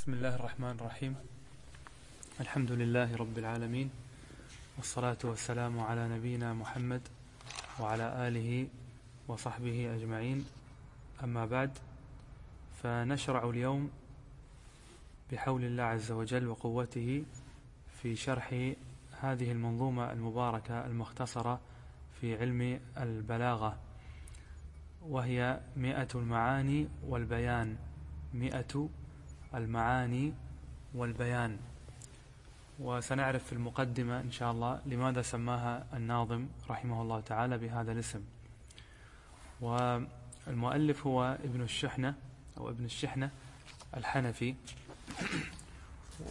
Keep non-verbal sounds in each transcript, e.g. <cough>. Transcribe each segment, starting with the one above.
بسم الله الرحمن الرحيم الحمد لله رب العالمين والصلاة والسلام على نبينا محمد وعلى آله وصحبه أجمعين أما بعد فنشرع اليوم بحول الله عز وجل وقوته في شرح هذه المنظومة المباركة المختصرة في علم البلاغة وهي مئة المعاني والبيان مئة المعاني والبيان. وسنعرف في المقدمة إن شاء الله لماذا سماها الناظم رحمه الله تعالى بهذا الاسم. والمؤلف هو ابن الشحنة أو ابن الشحنة الحنفي.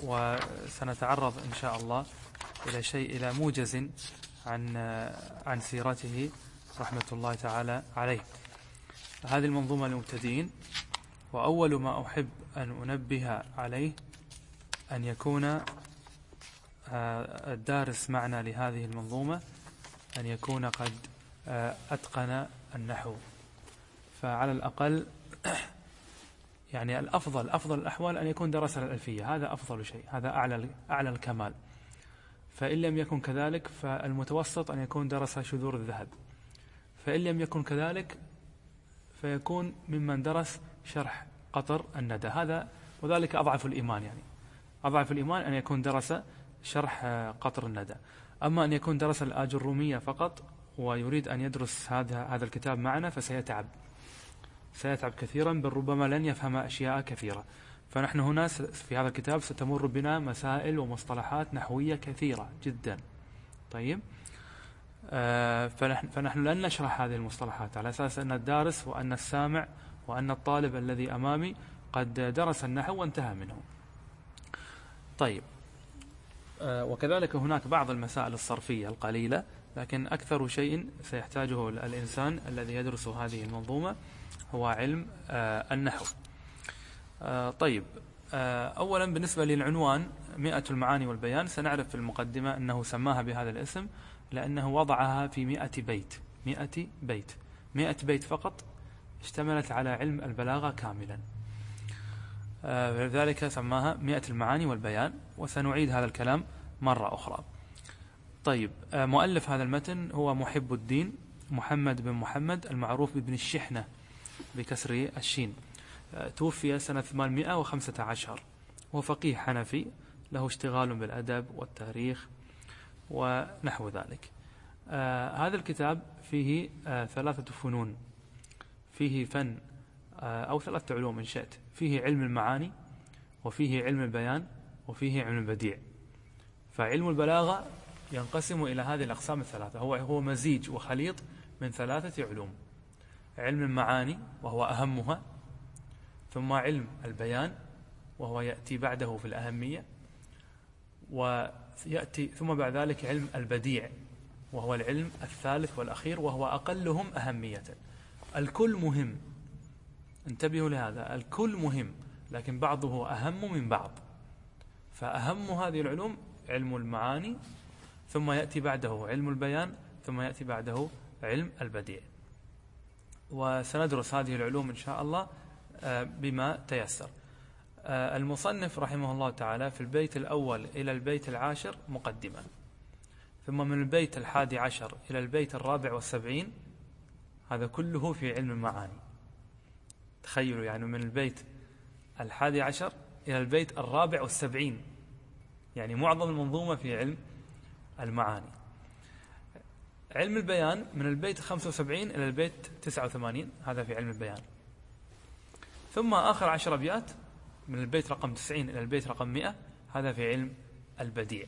وسنتعرض إن شاء الله إلى شيء إلى موجز عن عن سيرته رحمة الله تعالى عليه. هذه المنظومة للمبتدئين. وأول ما أحب أن أنبه عليه أن يكون آه، الدارس معنا لهذه المنظومة أن يكون قد آه، أتقن النحو. فعلى الأقل <coughs> يعني الأفضل أفضل الأحوال أن يكون درس الألفية. هذا أفضل شيء هذا أعلى أعلى الكمال. فإن لم يكن كذلك فالمتوسط أن يكون درس شذور الذهب. فإن لم يكن كذلك فيكون ممن درس شرح قطر الندى. هذا وذلك أضعف الإيمان يعني. أضعف الإيمان أن يكون درس شرح قطر الندى. أما أن يكون درس الآج الرومية فقط ويريد أن يدرس هذا هذا الكتاب معنا فسيتعب. سيتعب كثيرا بل ربما لن يفهم أشياء كثيرة. فنحن هنا في هذا الكتاب ستمر بنا مسائل ومصطلحات نحوية كثيرة جدا. طيب. آه فنحن, فنحن لن نشرح هذه المصطلحات. على أساس أن الدارس وأن السامع وأن الطالب الذي أمامي قد درس النحو وانتهى منه. طيب. آه، وكذلك هناك بعض المسائل الصرفية القليلة لكن أكثر شيء سيحتاجه الإنسان الذي يدرس هذه المنظومة هو علم آه، النحو. آه، طيب. أولا بالنسبة للعنوان مئة المعاني والبيان سنعرف في المقدمة أنه سماها بهذا الاسم لأنه وضعها في مئة بيت. مئة بيت. مئة بيت فقط اشتملت على علم البلاغة كاملا. لذلك سماها مئة المعاني والبيان وسنعيد هذا الكلام مرة أخرى. طيب آه، مؤلف هذا المتن هو محب الدين محمد بن محمد المعروف بابن الشحنة بكسر الشين. آه، توفي سنة 815 هو فقيه حنفي له اشتغال بالأدب والتاريخ ونحو ذلك. آه هذا الكتاب فيه آه ثلاثة فنون. فيه فن آه أو ثلاثة علوم إن شئت. فيه علم المعاني وفيه علم البيان وفيه علم البديع. فعلم البلاغة ينقسم إلى هذه الأقسام الثلاثة. هو هو مزيج وخليط من ثلاثة علوم. علم المعاني وهو أهمها. ثم علم البيان وهو يأتي بعده في الأهمية. ويأتي ثم بعد ذلك علم البديع وهو العلم الثالث والأخير وهو أقلهم أهمية. الكل مهم. انتبهوا لهذا الكل مهم لكن بعضه أهم من بعض. فأهم هذه العلوم علم المعاني ثم يأتي بعده علم البيان ثم يأتي بعده علم البديع. وسندرس هذه العلوم إن شاء الله آه، بما تيسر. آه، المصنف رحمه الله تعالى في البيت الأول إلى البيت العاشر مقدمة ثم من البيت الحادي عشر إلى البيت الرابع والسبعين هذا كله في علم المعاني. تخيلوا يعني من البيت الحادي عشر إلى البيت الرابع والسبعين. يعني معظم المنظومة في علم المعاني. علم البيان من البيت 75 إلى البيت 89 هذا في علم البيان. ثم آخر عشر أبيات من البيت رقم 90 إلى البيت رقم 100 هذا في علم البديع.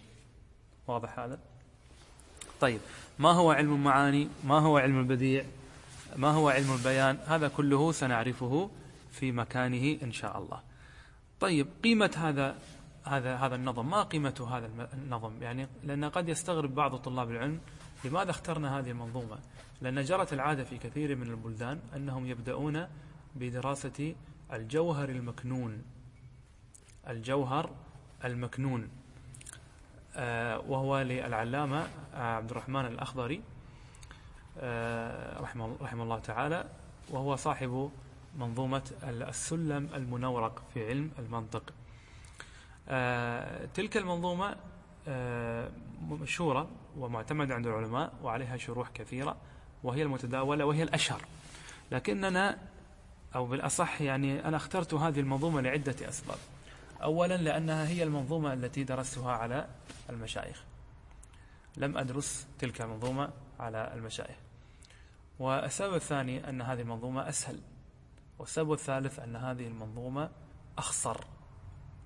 واضح هذا؟ طيب ما هو علم المعاني؟ ما هو علم البديع؟ ما هو علم البيان؟ هذا كله سنعرفه في مكانه إن شاء الله. طيب قيمة هذا هذا هذا النظم ما قيمة هذا النظم؟ يعني لأن قد يستغرب بعض طلاب العلم لماذا اخترنا هذه المنظومة؟ لأن جرت العادة في كثير من البلدان أنهم يبدأون بدراسة الجوهر المكنون. الجوهر المكنون. آه وهو للعلامة عبد الرحمن الأخضري. رحمه, رحمه الله تعالى وهو صاحب منظومة السلم المنورق في علم المنطق. آه، تلك المنظومة آه، مشهورة ومعتمدة عند العلماء وعليها شروح كثيرة وهي المتداولة وهي الأشهر. لكننا أو بالأصح يعني أنا اخترت هذه المنظومة لعدة أسباب. أولا لأنها هي المنظومة التي درستها على المشايخ. لم أدرس تلك المنظومة على المشايخ. والسبب الثاني أن هذه المنظومة أسهل والسبب الثالث أن هذه المنظومة أخصر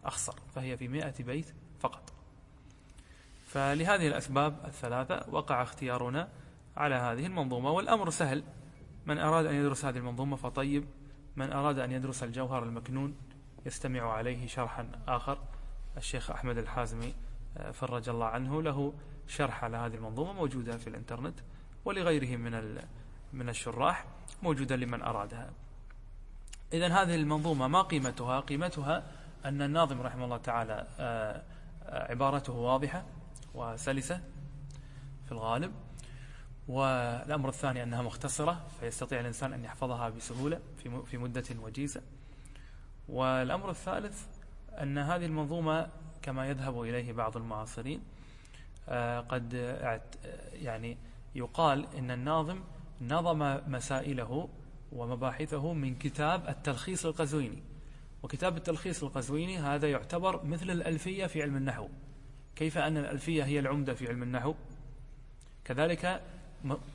أخصر فهي في مئة بيت فقط. فلهذه الأسباب الثلاثة وقع اختيارنا على هذه المنظومة والأمر سهل. من أراد أن يدرس هذه المنظومة فطيب من أراد أن يدرس الجوهر المكنون يستمع عليه شرحا آخر. الشيخ أحمد الحازمي آه، فرج الله عنه له شرح على هذه المنظومة موجودة في الإنترنت ولغيره من من الشراح موجودة لمن أرادها. إذا هذه المنظومة ما قيمتها؟ قيمتها أن الناظم رحمه الله تعالى آه، آه، عبارته واضحة وسلسة في الغالب والأمر الثاني أنها مختصرة فيستطيع الإنسان أن يحفظها بسهولة في مدة وجيزة. والأمر الثالث أن هذه المنظومة كما يذهب إليه بعض المعاصرين قد يعني يقال إن الناظم نظم مسائله ومباحثه من كتاب التلخيص القزويني. وكتاب التلخيص القزويني هذا يعتبر مثل الألفية في علم النحو. كيف أن الألفية هي العمدة في علم النحو؟ كذلك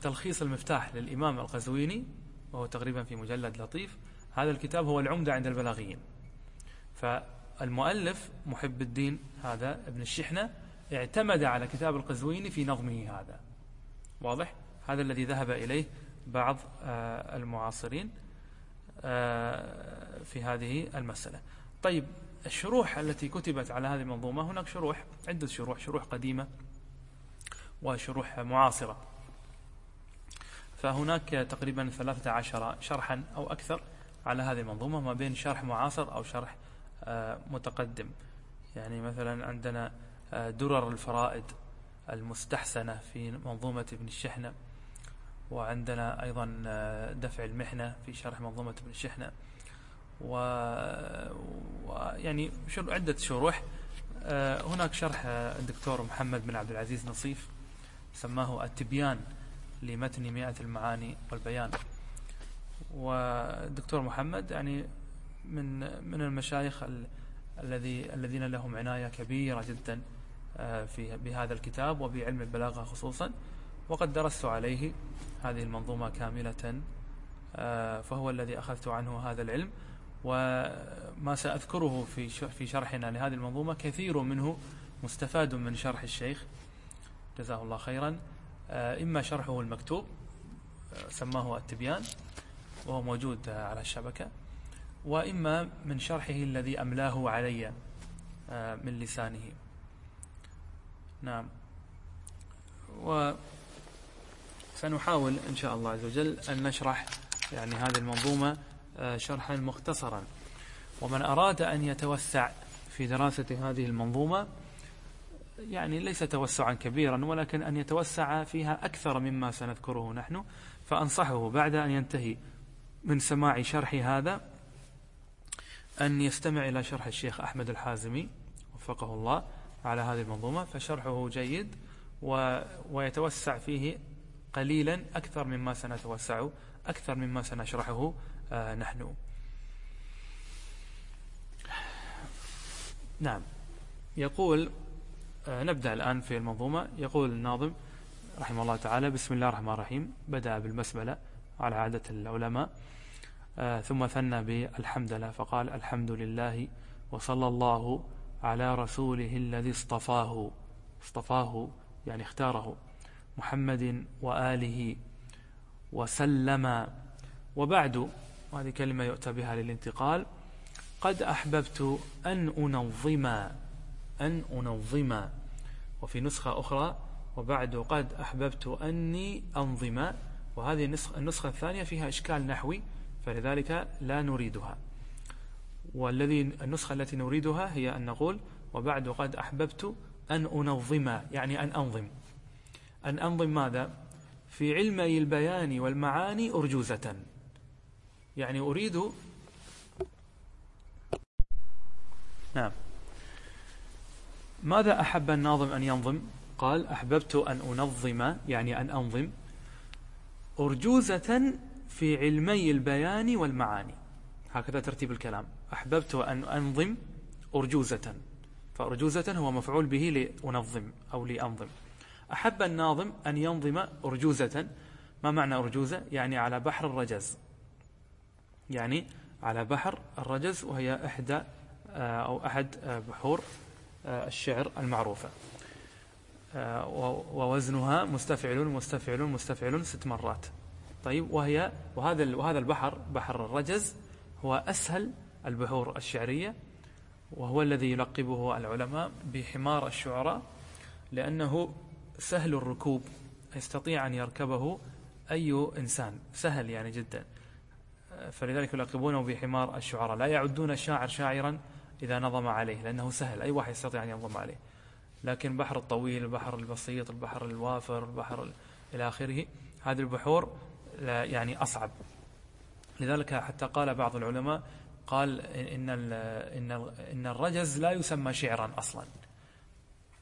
تلخيص المفتاح للإمام القزويني وهو تقريبا في مجلد لطيف هذا الكتاب هو العمدة عند البلاغيين. فالمؤلف محب الدين هذا ابن الشحنة اعتمد على كتاب القزويني في نظمه هذا. واضح؟ هذا الذي ذهب إليه بعض آه، المعاصرين آه، في هذه المسألة. طيب الشروح التي كتبت على هذه المنظومة هناك شروح عدة شروح شروح قديمة وشروح معاصرة. فهناك تقريبا 13 شرحا أو أكثر على هذه المنظومة ما بين شرح معاصر أو شرح آه، متقدم. يعني مثلا عندنا درر الفرائد المستحسنة في منظومة ابن الشحنة وعندنا أيضا آه، دفع المحنة في شرح منظومة ابن الشحنة. ويعني عدة شروح. آه، هناك شرح آه، الدكتور محمد بن عبد العزيز نصيف سماه التبيان لمتن مئة المعاني والبيان. والدكتور محمد يعني من من المشايخ الذي الذين لهم عناية كبيرة جدا. في بهذا الكتاب وبعلم البلاغة خصوصا. وقد درست عليه هذه المنظومة كاملة آه، فهو الذي أخذت عنه هذا العلم. وما سأذكره في في شرحنا لهذه المنظومة كثير منه مستفاد من شرح الشيخ. جزاه الله خيرا. آه، إما شرحه المكتوب آه، سماه التبيان وهو موجود على الشبكة. وإما من شرحه الذي أملاه علي من لسانه. نعم. و سنحاول إن شاء الله عز وجل أن نشرح يعني هذه المنظومة آه، شرحا مختصرا. ومن أراد أن يتوسع في دراسة هذه المنظومة يعني ليس توسعا كبيرا ولكن أن يتوسع فيها أكثر مما سنذكره نحن. فأنصحه بعد أن ينتهي من سماع شرح هذا أن يستمع إلى شرح الشيخ أحمد الحازمي وفقه الله. على هذه المنظومة فشرحه جيد ويتوسع فيه قليلا أكثر مما سنتوسع أكثر مما سنشرحه آه، نحن. نعم. يقول آه، نبدأ الآن في المنظومة. يقول الناظم رحمه الله تعالى بسم الله الرحمن الرحيم. بدأ بالبسملة على عادة العلماء. آه، ثم ثنى بالحمد لله فقال الحمد لله وصلى الله على رسوله الذي اصطفاه اصطفاه يعني اختاره محمد وآله وسلم. وبعد وهذه كلمة يؤتى بها للانتقال قد أحببت أن أنظم أن أنظم. وفي نسخة أخرى وبعد قد أحببت أني أنظم. وهذه النسخة الثانية فيها إشكال نحوي فلذلك لا نريدها. والذي النسخة التي نريدها هي أن نقول وبعد قد أحببت أن أنظم يعني أن أنظم. أن أنظم ماذا؟ في علمي البيان والمعاني أرجوزة. يعني أريد نعم. ماذا أحب الناظم أن ينظم؟ قال أحببت أن أنظم يعني أن أنظم أرجوزة في علمي البيان والمعاني. هكذا ترتيب الكلام. أحببت أن أنظم أرجوزة فأرجوزة هو مفعول به لأنظم أو لأنظم. أحب الناظم أن ينظم أرجوزة. ما معنى أرجوزة؟ يعني على بحر الرجز. يعني على بحر الرجز وهي إحدى آه، أو أحد آه، بحور آه، الشعر المعروفة. ووزنها مستفعل مستفعل مستفعل ست مرات. طيب وهي وهذا وهذا البحر بحر الرجز هو أسهل البحور الشعرية وهو الذي يلقبه العلماء بحمار الشعراء لأنه سهل الركوب يستطيع أن يركبه أي إنسان. سهل يعني جدا. فلذلك يلقبونه بحمار الشعراء. لا يعدون الشاعر شاعرا إذا نظم عليه لأنه سهل. أي واحد يستطيع أن ينظم عليه. لكن البحر الطويل البحر البسيط البحر الوافر البحر إلى آخره هذه البحور يعني أصعب. لذلك حتى قال بعض العلماء قال إن إن إن الرجز لا يسمى شعرا أصلا.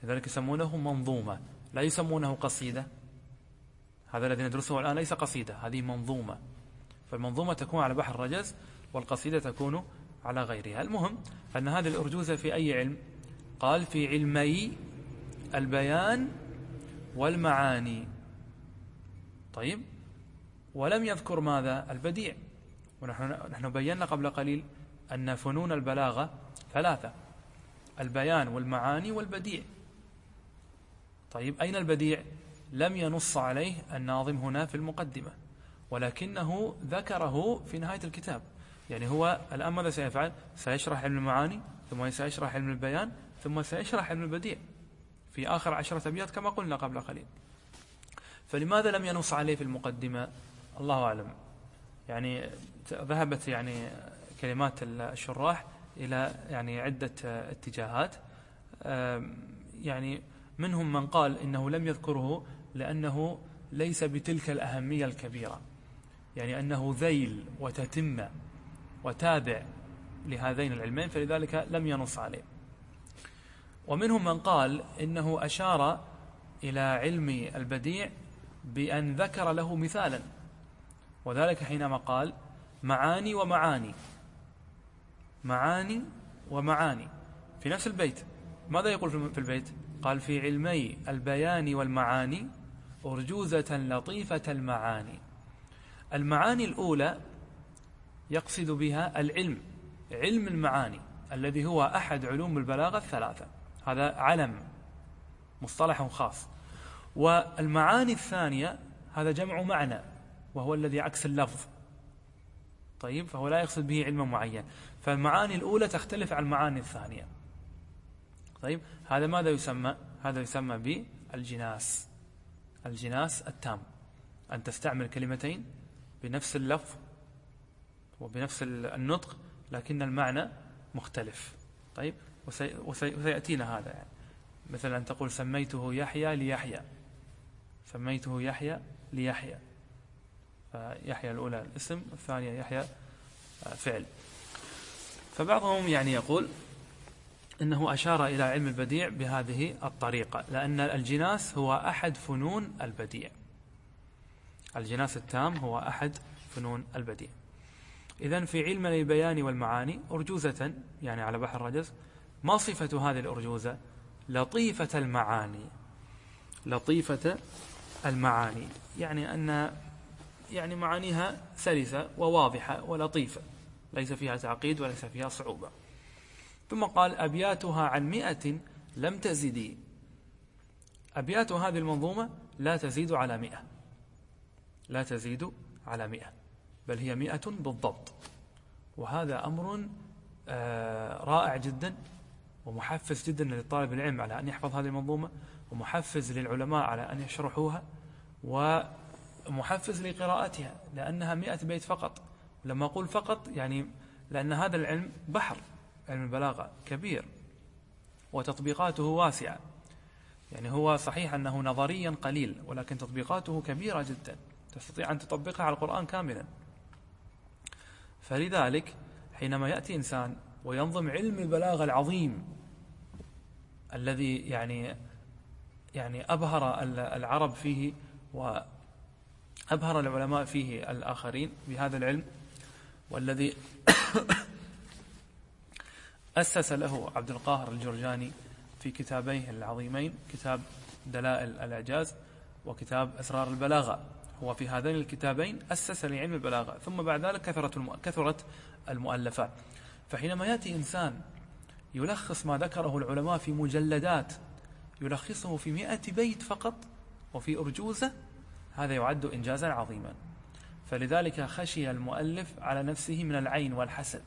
لذلك يسمونه منظومة. لا يسمونه قصيدة. هذا الذي ندرسه الآن ليس قصيدة هذه منظومة. فالمنظومة تكون على بحر الرجز والقصيدة تكون على غيرها. المهم أن هذه الأرجوزة في أي علم؟ قال في علمي البيان والمعاني. طيب؟ ولم يذكر ماذا؟ البديع. ونحن نحن بينا قبل قليل أن فنون البلاغة ثلاثة البيان والمعاني والبديع. طيب أين البديع؟ لم ينص عليه الناظم هنا في المقدمة ولكنه ذكره في نهاية الكتاب. يعني هو الآن ماذا سيفعل؟ سيشرح علم المعاني ثم سيشرح علم البيان ثم سيشرح علم البديع في آخر عشرة أبيات كما قلنا قبل قليل. فلماذا لم ينص عليه في المقدمة؟ الله أعلم. يعني ذهبت يعني كلمات الشراح إلى يعني عدة اتجاهات. يعني منهم من قال إنه لم يذكره لأنه ليس بتلك الأهمية الكبيرة. يعني أنه ذيل وتتمة وتابع لهذين العلمين فلذلك لم ينص عليه. ومنهم من قال إنه أشار إلى علم البديع بأن ذكر له مثالا. وذلك حينما قال معاني ومعاني. معاني ومعاني. في نفس البيت ماذا يقول في البيت؟ قال في علمي البيان والمعاني أرجوزة لطيفة المعاني. المعاني الأولى يقصد بها العلم علم المعاني الذي هو أحد علوم البلاغة الثلاثة. هذا علم مصطلح خاص. والمعاني الثانية هذا جمع معنى وهو الذي عكس اللفظ. طيب فهو لا يقصد به علما معين. فالمعاني الأولى تختلف عن المعاني الثانية. طيب هذا ماذا يسمى؟ هذا يسمى بالجناس. الجناس التام. أن تستعمل كلمتين بنفس اللفظ وبنفس النطق لكن المعنى مختلف. طيب وسي وسيأتينا هذا يعني. مثلا أن تقول سميته يحيى ليحيى. سميته يحيى ليحيى. فيحيى الأولى الاسم والثانية يحيى آه، فعل. فبعضهم يعني يقول إنه أشار إلى علم البديع بهذه الطريقة لأن الجناس هو أحد فنون البديع. الجناس التام هو أحد فنون البديع. إذا في علم البيان والمعاني أرجوزة يعني على بحر الرجز ما صفة هذه الأرجوزة؟ لطيفة المعاني. لطيفة المعاني. يعني أن يعني معانيها سلسة وواضحة ولطيفة ليس فيها تعقيد وليس فيها صعوبة. ثم قال أبياتها عن مئة لم تزدي. أبيات هذه المنظومة لا تزيد على مئة. لا تزيد على مئة بل هي مئة بالضبط. وهذا أمر آه، رائع جدا ومحفز جدا لطالب العلم على أن يحفظ هذه المنظومة ومحفز للعلماء على أن يشرحوها ومحفز لقراءتها لأنها مئة بيت فقط. لما أقول فقط يعني لأن هذا العلم بحر علم البلاغة كبير وتطبيقاته واسعة. يعني هو صحيح أنه نظريا قليل ولكن تطبيقاته كبيرة جدا. تستطيع أن تطبقها على القرآن كاملا. فلذلك حينما يأتي إنسان وينظم علم البلاغة العظيم الذي يعني يعني أبهر العرب فيه وأبهر العلماء فيه الآخرين بهذا العلم والذي <coughs> أسس له عبد القاهر الجرجاني في كتابيه العظيمين كتاب دلائل الإعجاز وكتاب أسرار البلاغة. هو في هذين الكتابين أسس لعلم البلاغة ثم بعد ذلك كثرت كثرت المؤلفات. فحينما يأتي إنسان يلخص ما ذكره العلماء في مجلدات يلخصه في مئة بيت فقط وفي أرجوزة هذا يعد إنجازا عظيما. فلذلك خشي المؤلف على نفسه من العين والحسد.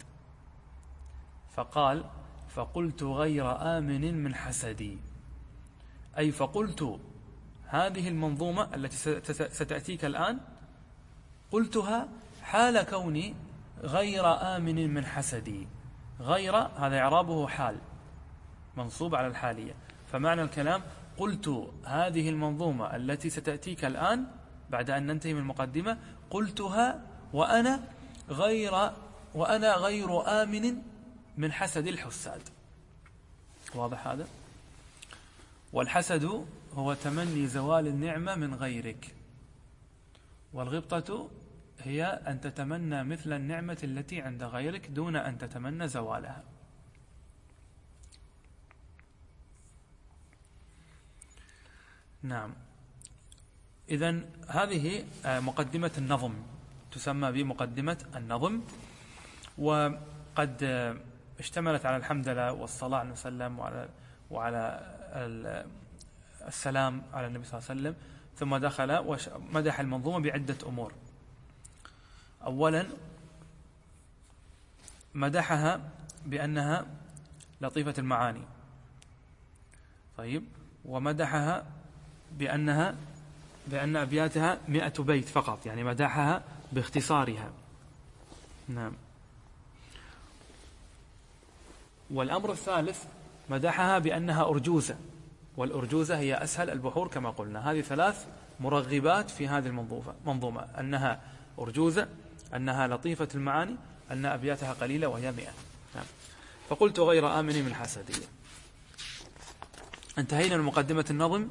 فقال فقلت غير آمن من حسدي. أي فقلت هذه المنظومة التي ستأتيك الآن قلتها حال كوني غير آمن من حسدي. غير هذا إعرابه حال منصوب على الحالية. فمعنى الكلام قلت هذه المنظومة التي ستأتيك الآن بعد أن ننتهي من المقدمة قلتها وأنا غير وأنا غير آمن من حسد الحساد. واضح هذا؟ والحسد هو تمني زوال النعمة من غيرك. والغبطة هي أن تتمنى مثل النعمة التي عند غيرك دون أن تتمنى زوالها. نعم. إذا هذه آه، مقدمة النظم. تسمى بمقدمة النظم. وقد آه، اشتملت على الحمد لله والصلاة على وسلم وعلى وعلى السلام على النبي صلى الله عليه وسلم. ثم دخل ومدح المنظومة بعدة أمور. أولا مدحها بأنها لطيفة المعاني. طيب. ومدحها بأنها بأن أبياتها مئة بيت فقط يعني مدحها باختصارها. نعم. والأمر الثالث مدحها بأنها أرجوزة والأرجوزة هي أسهل البحور كما قلنا. هذه ثلاث مرغبات في هذه المنظومة منظومة. أنها أرجوزة أنها لطيفة المعاني أن أبياتها قليلة وهي مئة. نعم. فقلت غير آمن من حسدية. انتهينا من مقدمة النظم.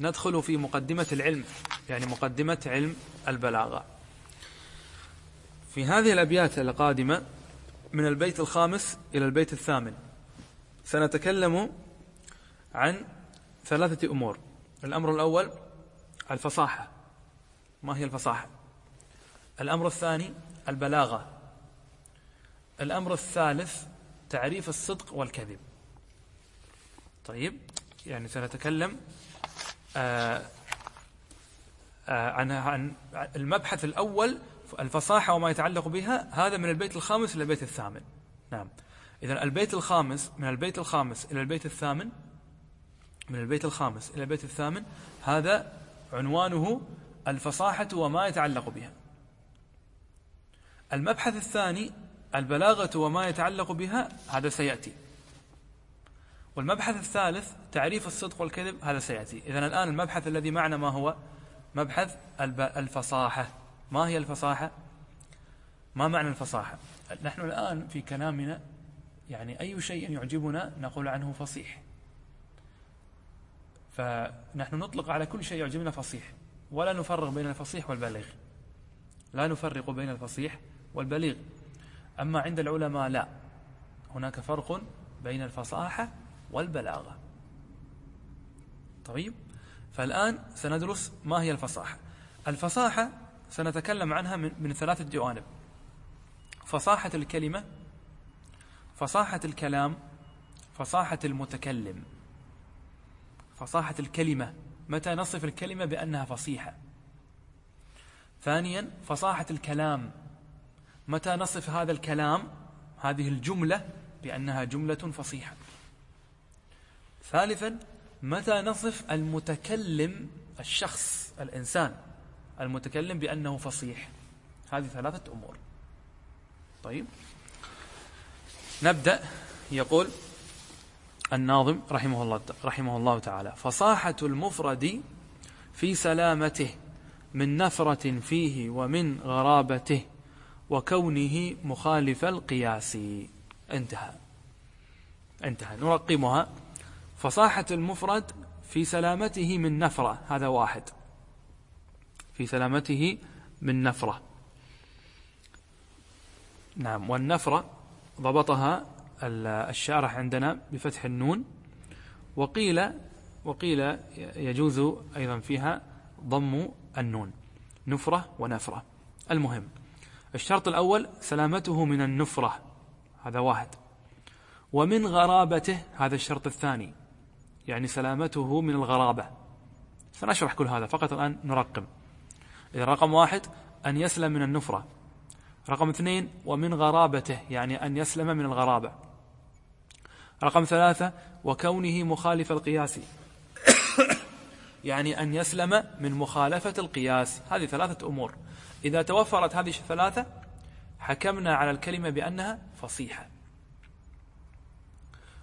ندخل في مقدمة العلم يعني مقدمة علم البلاغة. في هذه الأبيات القادمة من البيت الخامس إلى البيت الثامن سنتكلم عن ثلاثة أمور. الأمر الأول الفصاحة. ما هي الفصاحة؟ الأمر الثاني البلاغة. الأمر الثالث تعريف الصدق والكذب. طيب يعني سنتكلم عن عن المبحث الأول الفصاحة وما يتعلق بها هذا من البيت الخامس إلى البيت الثامن. نعم. إذا البيت الخامس من البيت الخامس إلى البيت الثامن من البيت الخامس إلى البيت الثامن هذا عنوانه الفصاحة وما يتعلق بها. المبحث الثاني البلاغة وما يتعلق بها هذا سيأتي. والمبحث الثالث تعريف الصدق والكذب هذا سيأتي. إذن الآن المبحث الذي معنا ما هو؟ مبحث الفصاحة. ما هي الفصاحة؟ ما معنى الفصاحة؟ نحن الآن في كلامنا يعني أي شيء يعجبنا نقول عنه فصيح. فنحن نطلق على كل شيء يعجبنا فصيح. ولا نفرق بين الفصيح والبليغ. لا نفرق بين الفصيح والبليغ. أما عند العلماء لا. هناك فرق بين الفصاحة والبلاغة. طيب فالآن سندرس ما هي الفصاحة؟ الفصاحة سنتكلم عنها من, من ثلاثة جوانب. فصاحة الكلمة فصاحة الكلام فصاحة المتكلم. فصاحة الكلمة متى نصف الكلمة بأنها فصيحة؟ ثانيا فصاحة الكلام متى نصف هذا الكلام هذه الجملة بأنها جملة فصيحة؟ ثالثا متى نصف المتكلم الشخص الإنسان؟ المتكلم بأنه فصيح. هذه ثلاثة أمور. طيب. نبدأ. يقول الناظم رحمه الله رحمه الله تعالى فصاحة المفرد في سلامته من نفرة فيه ومن غرابته وكونه مخالف القياس. انتهى. انتهى. نرقمها. فصاحة المفرد في سلامته من نفرة هذا واحد. في سلامته من نفرة. نعم والنفرة ضبطها الشارح عندنا بفتح النون. وقيل وقيل يجوز أيضا فيها ضم النون نفرة ونفرة. المهم الشرط الأول سلامته من النفرة هذا واحد. ومن غرابته هذا الشرط الثاني يعني سلامته من الغرابة. سنشرح كل هذا فقط الآن نرقم. إذا رقم واحد أن يسلم من النفرة. رقم اثنين ومن غرابته يعني أن يسلم من الغرابة. رقم ثلاثة وكونه مخالف القياس. يعني أن يسلم من مخالفة القياس. هذه ثلاثة أمور. إذا توفرت هذه الثلاثة حكمنا على الكلمة بأنها فصيحة.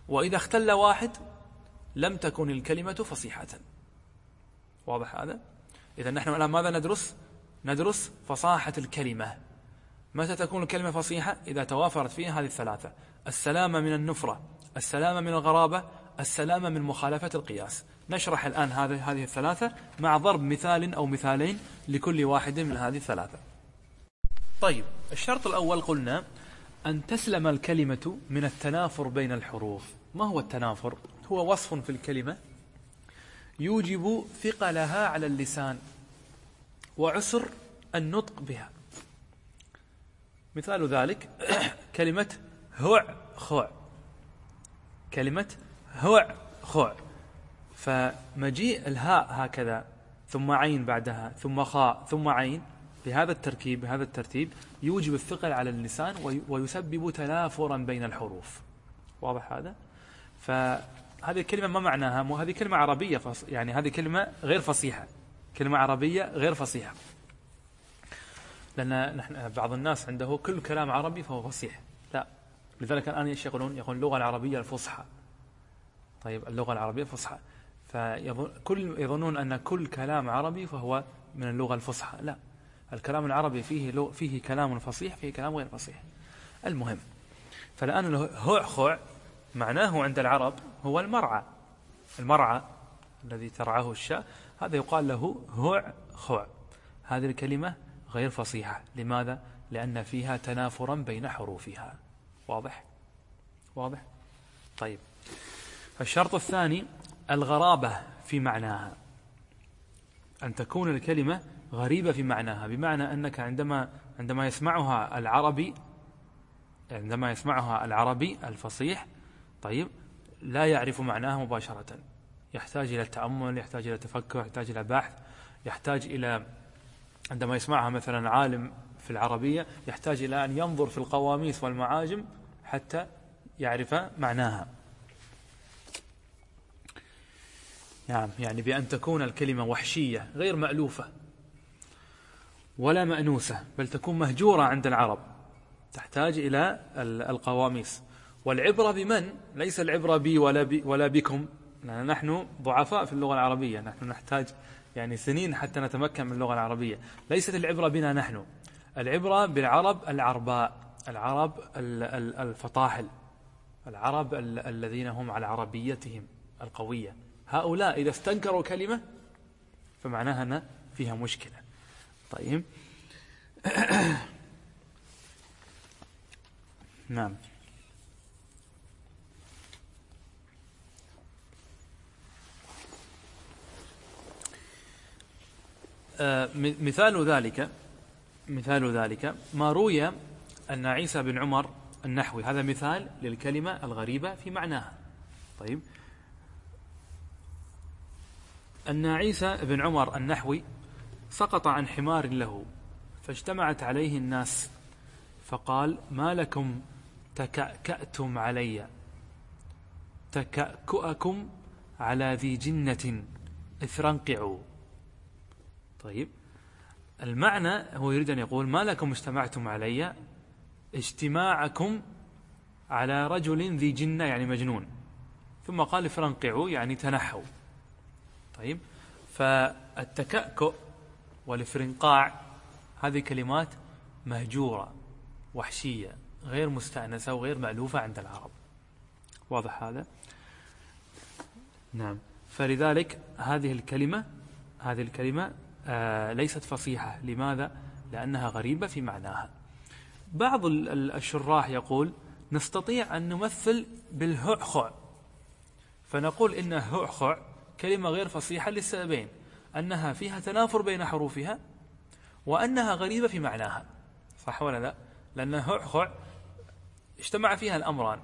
وإذا اختل واحد لم تكن الكلمة فصيحة واضح هذا؟ إذا نحن الآن ماذا ندرس؟ ندرس فصاحة الكلمة متى تكون الكلمة فصيحة؟ إذا توافرت فيها هذه الثلاثة السلامة من النفرة السلامة من الغرابة السلامة من مخالفة القياس نشرح الآن هذه الثلاثة مع ضرب مثال أو مثالين لكل واحد من هذه الثلاثة طيب الشرط الأول قلنا أن تسلم الكلمة من التنافر بين الحروف ما هو التنافر؟ هو وصف في الكلمة يوجب ثقلها على اللسان وعسر النطق بها. مثال ذلك <clears throat> كلمة هع خع كلمة هع خع فمجيء الهاء هكذا ثم عين بعدها ثم خاء ثم عين بهذا التركيب بهذا الترتيب يوجب الثقل على اللسان ويسبب تنافرا بين الحروف. واضح هذا؟ فهذه الكلمة ما معناها هذه كلمة عربية يعني هذه كلمة غير فصيحة. كلمة عربية غير فصيحة. لأن نحن بعض الناس عنده كل كلام عربي فهو فصيح. لا. لذلك الآن إيش يقولون يقولون اللغة العربية الفصحى. طيب اللغة العربية الفصحى. فكل يظنون أن كل كلام عربي فهو من اللغة الفصحى. لا. الكلام العربي فيه فيه كلام فصيح فيه كلام غير فصيح. المهم. فالآن الهوع خوع معناه عند العرب هو المرعى. المرعى الذي ترعاه الشاء هذا يقال له هوع خوع هذه الكلمة غير فصيحة. لماذا؟ لأن فيها تنافرا بين حروفها. واضح؟ واضح؟ طيب. الشرط الثاني الغرابة في معناها. أن تكون الكلمة غريبة في معناها. بمعنى أنك عندما عندما يسمعها العربي عندما يسمعها العربي الفصيح طيب لا يعرف معناها مباشرة. يحتاج إلى التأمل يحتاج إلى التفكر يحتاج إلى بحث يحتاج إلى عندما يسمعها مثلا عالم في العربية يحتاج إلى أن ينظر في القواميس والمعاجم حتى يعرف معناها. نعم يعني بأن تكون الكلمة وحشية غير مألوفة ولا مأنوسة بل تكون مهجورة عند العرب. تحتاج إلى القواميس. والعبرة بمن؟ ليس العبرة بي ولا, بي ولا بكم. لأن نحن ضعفاء في اللغة العربية. نحن نحتاج يعني سنين حتى نتمكن من اللغة العربية. ليست العبرة بنا نحن. العبرة بالعرب العرباء. العرب الفطاحل. العرب الذين هم على عربيتهم القوية. هؤلاء إذا استنكروا كلمة فمعناها أن فيها مشكلة. طيب. <clears throat> نعم. مثال ذلك مثال ذلك ما روي أن عيسى بن عمر النحوي هذا مثال للكلمة الغريبة في معناها. طيب. أن عيسى بن عمر النحوي سقط عن حمار له فاجتمعت عليه الناس فقال ما لكم تكأكأتم علي تكأكؤكم على ذي جنة اثرنقعوا طيب. المعنى هو يريد أن يقول ما لكم اجتمعتم علي؟ اجتماعكم على رجل ذي جنة يعني مجنون. ثم قال فرنقعوا يعني تنحوا. طيب. فالتكأكؤ والفرنقاع هذه كلمات مهجورة وحشية غير مستأنسة وغير مألوفة عند العرب. واضح هذا؟ نعم. فلذلك هذه الكلمة هذه الكلمة ليست فصيحة. لماذا؟ لأنها غريبة في معناها. بعض الشراح يقول نستطيع أن نمثل بالهعخع فنقول إن هعخع كلمة غير فصيحة للسببين. أنها فيها تنافر بين حروفها وأنها غريبة في معناها. صح ولا لا؟ لأن هعخع اجتمع فيها الأمران.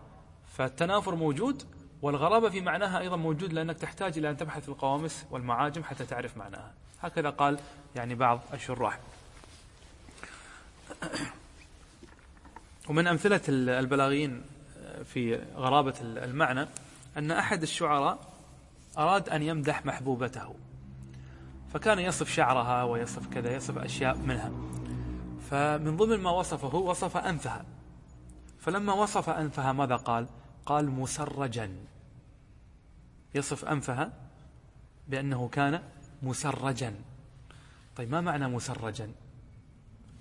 فالتنافر موجود والغرابة في معناها أيضا موجود لأنك تحتاج إلى أن تبحث في القوامس والمعاجم حتى تعرف معناها. هكذا قال يعني بعض الشراح. ومن أمثلة البلاغيين في غرابة المعنى أن أحد الشعراء أراد أن يمدح محبوبته فكان يصف شعرها ويصف كذا يصف أشياء منها. فمن ضمن ما وصفه وصف أنفها. فلما وصف أنفها ماذا قال؟ قال مسرجا. يصف أنفها بأنه كان مسرجا. طيب ما معنى مسرجا؟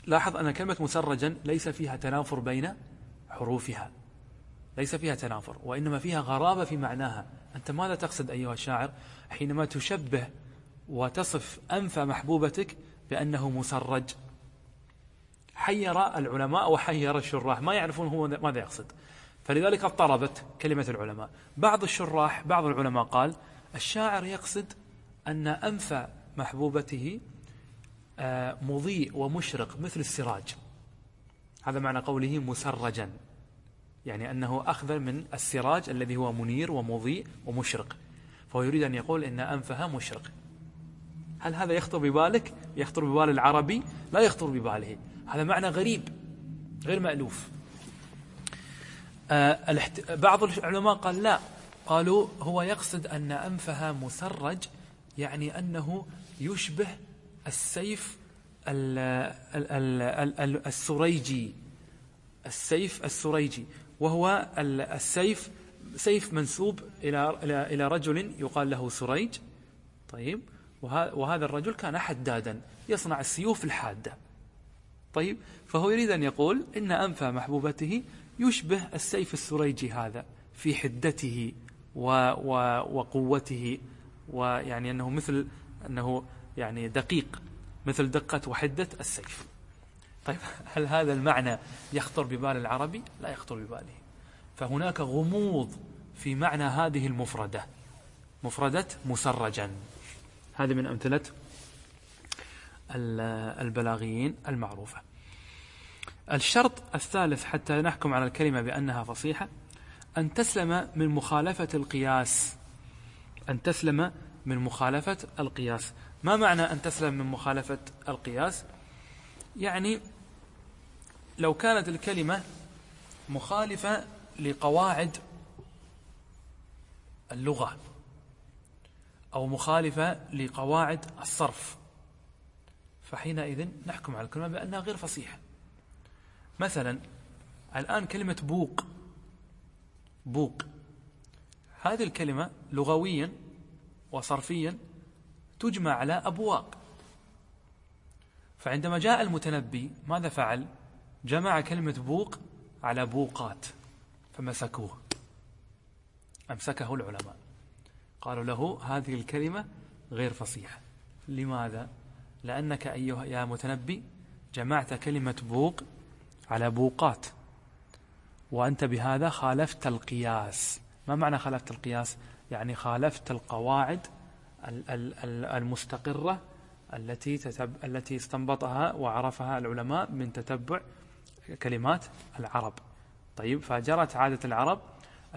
لاحظ أن كلمة مسرجا ليس فيها تنافر بين حروفها. ليس فيها تنافر وإنما فيها غرابة في معناها. أنت ماذا تقصد أيها الشاعر؟ حينما تشبه وتصف أنف محبوبتك بأنه مسرج. حير العلماء وحير الشراح. ما يعرفون هو ماذا يقصد. فلذلك اضطربت كلمة العلماء. بعض الشراح بعض العلماء قال الشاعر يقصد أن أنف محبوبته آه، مضيء ومشرق مثل السراج. هذا معنى قوله مسرجا. يعني أنه أخذ من السراج الذي هو منير ومضيء ومشرق. فهو يريد أن يقول إن أنفها مشرق. هل هذا يخطر ببالك؟ يخطر ببال العربي؟ لا يخطر بباله. هذا معنى غريب غير مألوف. آه بعض العلماء قال لا. قالوا هو يقصد أن أنفها مسرج يعني أنه يشبه السيف السريجي. السيف السريجي. وهو السيف سيف منسوب إلى إلى رجل يقال له سريج. طيب. وهذا الرجل كان حدادا يصنع السيوف الحادة. طيب. فهو يريد أن يقول إن أنف محبوبته يشبه السيف السريجي هذا في حدته و و وقوته. ويعني أنه مثل أنه يعني دقيق مثل دقة وحدة السيف. طيب هل هذا المعنى يخطر ببال العربي؟ لا يخطر بباله. فهناك غموض في معنى هذه المفردة. مفردة مسرجا. هذه من أمثلة البلاغيين المعروفة. الشرط الثالث حتى نحكم على الكلمة بأنها فصيحة أن تسلم من مخالفة القياس أن تسلم من مخالفة القياس. ما معنى أن تسلم من مخالفة القياس؟ يعني لو كانت الكلمة مخالفة لقواعد اللغة أو مخالفة لقواعد الصرف فحينئذ نحكم على الكلمة بأنها غير فصيحة. مثلا الآن كلمة بوق بوق. هذه الكلمة لغويا وصرفيا تجمع على أبواق. فعندما جاء المتنبي ماذا فعل؟ جمع كلمة بوق على بوقات فمسكوه أمسكه العلماء. قالوا له هذه الكلمة غير فصيحة. لماذا؟ لأنك أيها يا متنبي جمعت كلمة بوق على بوقات وأنت بهذا خالفت القياس. ما معنى خالفت القياس؟ يعني خالفت القواعد المستقرة التي تتب التي استنبطها وعرفها العلماء من تتبع كلمات العرب. طيب فجرت عادة العرب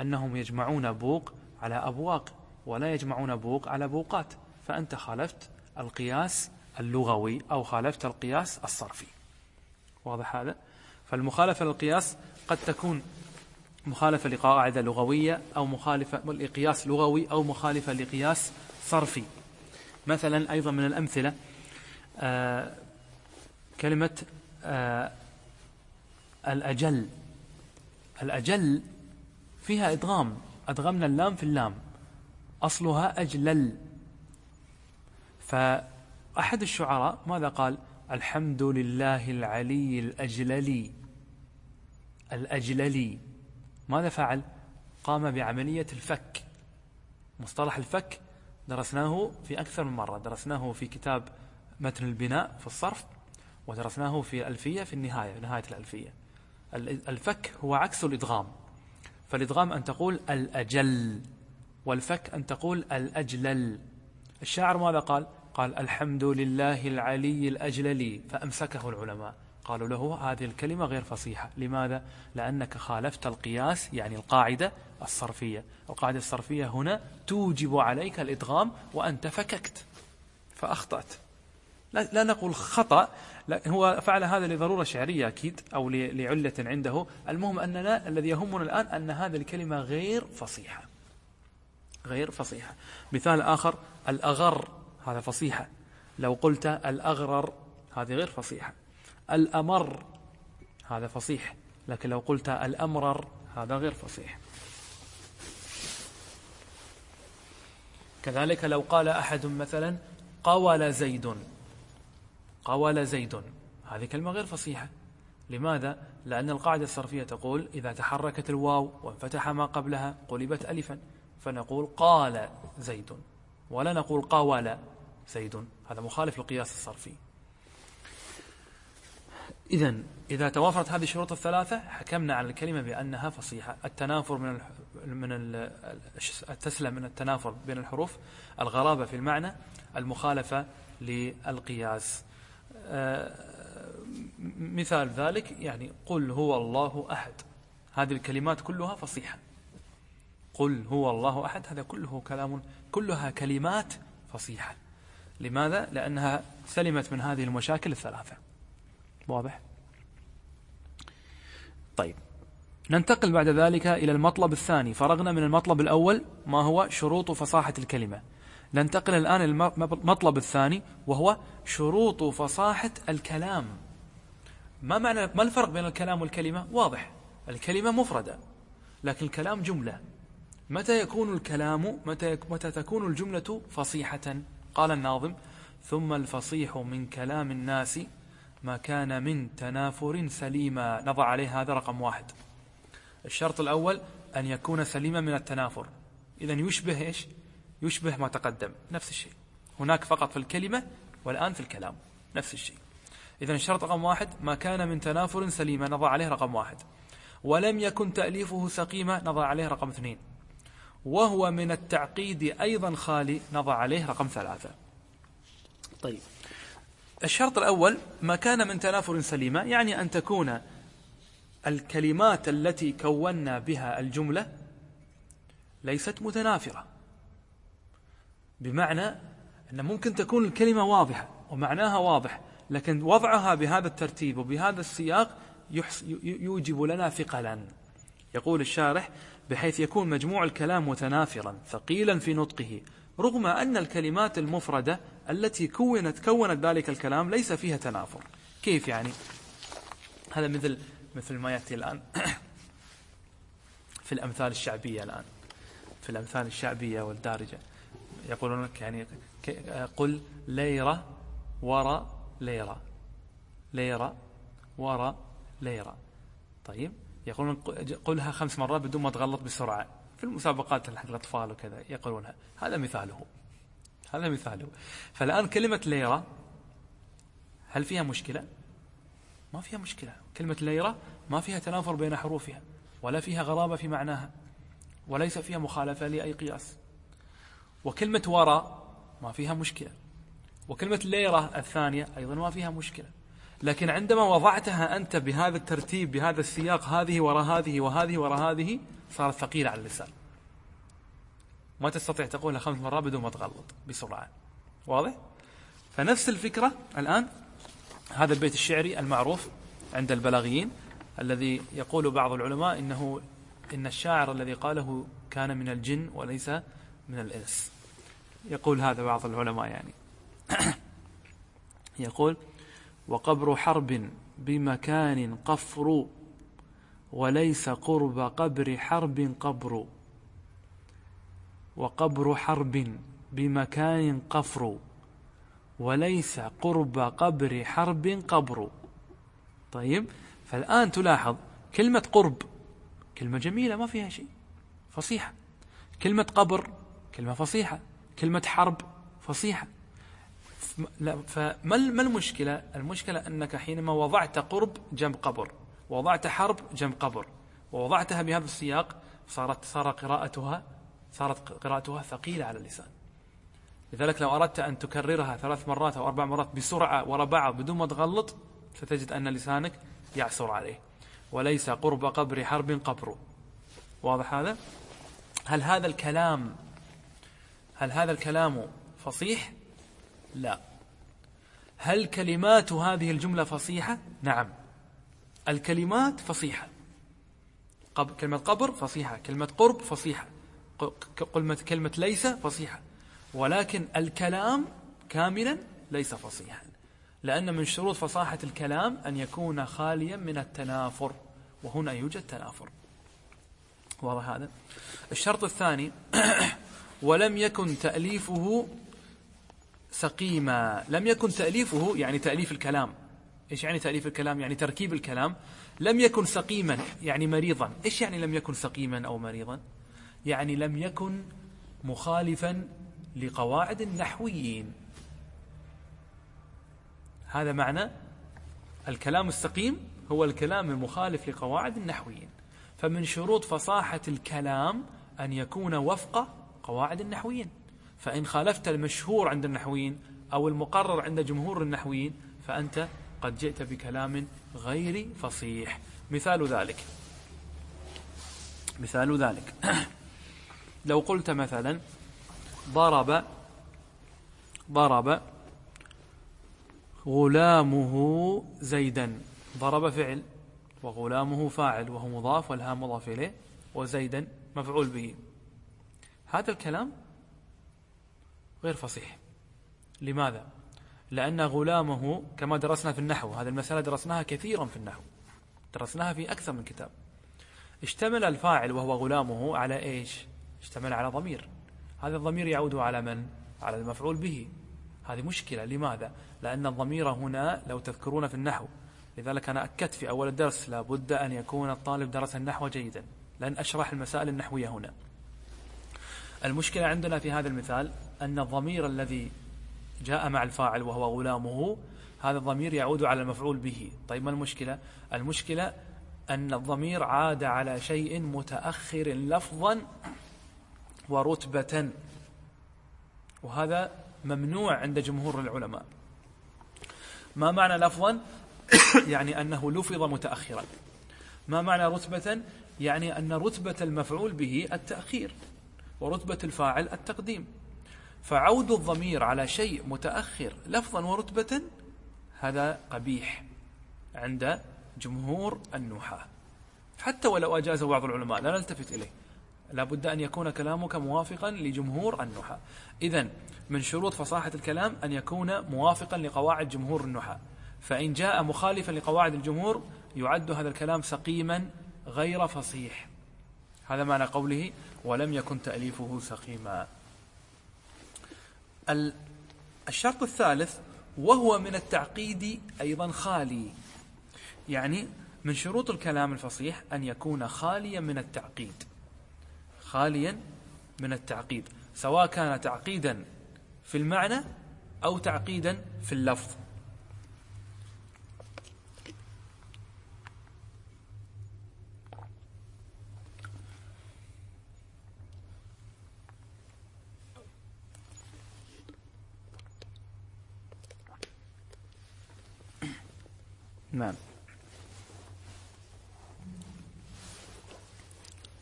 أنهم يجمعون بوق على أبواق ولا يجمعون بوق على بوقات فأنت خالفت القياس اللغوي أو خالفت القياس الصرفي. واضح هذا؟ فالمخالفة للقياس قد تكون مخالفة لقاعدة لغوية أو مخالفة لقياس لغوي أو مخالفة لقياس صرفي. مثلا أيضا من الأمثلة آه كلمة آه الأجل. الأجل فيها إدغام. أدغمنا اللام في اللام. أصلها أجلل. فأحد الشعراء ماذا قال؟ الحمد لله العلي الأجللي. الأجللي. ماذا فعل؟ قام بعملية الفك. مصطلح الفك درسناه في أكثر من مرة. درسناه في كتاب متن البناء في الصرف ودرسناه في الألفية في النهاية في نهاية الألفية. الفك هو عكس الإدغام. فالإدغام أن تقول الأجل والفك أن تقول الأجلل. الشاعر ماذا قال؟ قال الحمد لله العلي الأجلل. فأمسكه العلماء. قالوا له هذه الكلمة غير فصيحة. لماذا؟ لأنك خالفت القياس يعني القاعدة الصرفية. القاعدة الصرفية هنا توجب عليك الإدغام وأنت فككت فأخطأت. لا, لا نقول خطأ لا هو فعل هذا لضرورة شعرية أكيد أو لعلة عنده. المهم أننا الذي يهمنا الآن أن هذه الكلمة غير فصيحة. غير فصيحة. مثال آخر الأغر هذا فصيحة. لو قلت الأغرر هذه غير فصيحة. الأمر. هذا فصيح لكن لو قلت الأمرر هذا غير فصيح. كذلك لو قال أحد مثلا قول زيد. قول زيد. هذه كلمة غير فصيحة. لماذا؟ لأن القاعدة الصرفية تقول إذا تحركت الواو وانفتح ما قبلها قلبت ألفا. فنقول قال زيد. ولا نقول قاول زيد. هذا مخالف للقياس الصرفي. إذا إذا توافرت هذه الشروط الثلاثة حكمنا على الكلمة بأنها فصيحة. التنافر من من التسلم من التنافر بين الحروف الغرابة في المعنى المخالفة للقياس. آه، مثال ذلك يعني قل هو الله أحد. هذه الكلمات كلها فصيحة. قل هو الله أحد هذا كله كلام كلها كلمات فصيحة. لماذا؟ لأنها سلمت من هذه المشاكل الثلاثة. واضح؟ طيب. ننتقل بعد ذلك إلى المطلب الثاني. فرغنا من المطلب الأول ما هو شروط فصاحة الكلمة. ننتقل الآن المطلب الثاني وهو شروط فصاحة الكلام. ما معنى ما الفرق بين الكلام والكلمة؟ واضح. الكلمة مفردة لكن الكلام جملة. متى يكون الكلام متى, متى تكون الجملة فصيحة؟ قال الناظم. ثم الفصيح من كلام الناس. ما كان من تنافر سليما. نضع عليه هذا رقم واحد. الشرط الأول أن يكون سليما من التنافر. إذا يشبه إيش؟ يشبه ما تقدم. نفس الشيء. هناك فقط في الكلمة والآن في الكلام. نفس الشيء. إذا الشرط رقم واحد ما كان من تنافر سليما. نضع عليه رقم واحد. ولم يكن تأليفه سقيما. نضع عليه رقم اثنين. وهو من التعقيد أيضا خالي. نضع عليه رقم ثلاثة. طيب. الشرط الأول ما كان من تنافر سليمة يعني أن تكون الكلمات التي كونا بها الجملة ليست متنافرة. بمعنى أن ممكن تكون الكلمة واضحة ومعناها واضح لكن وضعها بهذا الترتيب وبهذا السياق يوجب لنا ثقلا. يقول الشارح بحيث يكون مجموع الكلام متنافرا ثقيلا في نطقه رغم أن الكلمات المفردة التي كونت كونت ذلك الكلام ليس فيها تنافر. كيف يعني؟ هذا مثل مثل ما يأتي الآن في الأمثال الشعبية الآن. في الأمثال الشعبية والدارجة. يقولون لك يعني قل ليرة وراء ليرة ليرة وراء ليرة طيب. يقولون قلها خمس مرات بدون ما تغلط بسرعة. في المسابقات حق الأطفال وكذا يقولونها. هذا مثاله. هذا مثاله. فالآن كلمة ليرة هل فيها مشكلة؟ ما فيها مشكلة. كلمة ليرة ما فيها تنافر بين حروفها ولا فيها غرابة في معناها وليس فيها مخالفة لأي قياس. وكلمة وراء ما فيها مشكلة. وكلمة ليرة الثانية أيضا ما فيها مشكلة. لكن عندما وضعتها أنت بهذا الترتيب بهذا السياق هذه وراء هذه وهذه وراء هذه صارت ثقيلة على اللسان. ما تستطيع تقولها خمس مرات بدون ما تغلط بسرعة. واضح؟ فنفس الفكرة الآن هذا البيت الشعري المعروف عند البلاغيين الذي يقول بعض العلماء إنه إن الشاعر الذي قاله كان من الجن وليس من الإنس. يقول هذا بعض العلماء يعني. <clears throat> يقول وقبر حرب بمكان قفر وليس قرب قبر حرب قبر. وقبر حرب بمكان قفر. وليس قرب قبر حرب قبر. طيب فالآن تلاحظ كلمة قرب كلمة جميلة ما فيها شيء فصيحة. كلمة قبر كلمة فصيحة. كلمة حرب فصيحة. فما ما المشكلة؟ المشكلة أنك حينما وضعت قرب جنب قبر. وضعت حرب جنب قبر. ووضعتها بهذا السياق صارت صار قراءتها صارت قراءتها ثقيلة على اللسان. لذلك لو أردت أن تكررها ثلاث مرات أو أربع مرات بسرعة وراء بعض بدون ما تغلط ستجد أن لسانك يعسر عليه. وليس قرب قبر حرب قبر. واضح هذا؟ هل هذا الكلام هل هذا الكلام فصيح؟ لا. هل كلمات هذه الجملة فصيحة؟ نعم. الكلمات فصيحة. كلمة قبر فصيحة كلمة قرب فصيحة. كلمة كلمة ليس فصيحة. ولكن الكلام كاملا ليس فصيحا. لأن من شروط فصاحة الكلام أن يكون خاليا من التنافر. وهنا يوجد تنافر. واضح هذا؟ الشرط الثاني <clears throat> ولم يكن تأليفه سقيما. لم يكن تأليفه يعني تأليف الكلام. إيش يعني تأليف الكلام؟ يعني تركيب الكلام. لم يكن سقيما يعني مريضا. إيش يعني لم يكن سقيما أو مريضا؟ يعني لم يكن مخالفا لقواعد النحويين. هذا معنى الكلام السقيم هو الكلام المخالف لقواعد النحويين. فمن شروط فصاحة الكلام أن يكون وفق قواعد النحويين. فإن خالفت المشهور عند النحويين أو المقرر عند جمهور النحويين فأنت قد جئت بكلام غير فصيح. مثال ذلك. مثال ذلك. <clears throat> لو قلت مثلا ضرب ضرب غلامه زيدا. ضرب فعل وغلامه فاعل وهو مضاف والهام مضاف إليه وزيدا مفعول به. هذا الكلام غير فصيح. لماذا؟ لأن غلامه كما درسنا في النحو هذه المسألة درسناها كثيرا في النحو درسناها في أكثر من كتاب. اشتمل الفاعل وهو غلامه على إيش؟ اشتمل على ضمير. هذا الضمير يعود على من؟ على المفعول به. هذه مشكلة. لماذا؟ لأن الضمير هنا لو تذكرون في النحو. لذلك أنا أكدت في أول الدرس لابد أن يكون الطالب درس النحو جيدا. لن أشرح المسائل النحوية هنا. المشكلة عندنا في هذا المثال أن الضمير الذي جاء مع الفاعل وهو غلامه هذا الضمير يعود على المفعول به. طيب ما المشكلة؟ المشكلة أن الضمير عاد على شيء متأخر لفظا ورتبة. وهذا ممنوع عند جمهور العلماء. ما معنى لفظا؟ <coughs> يعني أنه لفظ متأخرا. ما معنى رتبة؟ يعني أن رتبة المفعول به التأخير ورتبة الفاعل التقديم. فعود الضمير على شيء متأخر لفظا ورتبة هذا قبيح عند جمهور النحاة حتى ولو أجازه بعض العلماء لا نلتفت إليه. لابد أن يكون كلامك موافقا لجمهور النحاة إذا من شروط فصاحة الكلام أن يكون موافقا لقواعد جمهور النحاة فإن جاء مخالفا لقواعد الجمهور يعد هذا الكلام سقيما غير فصيح. هذا معنى قوله ولم يكن تأليفه سقيما. الشرط الثالث وهو من التعقيد أيضا خالي. يعني من شروط الكلام الفصيح أن يكون خاليا من التعقيد. خاليا من التعقيد سواء كان تعقيدا في المعنى أو تعقيدا في اللفظ. نعم.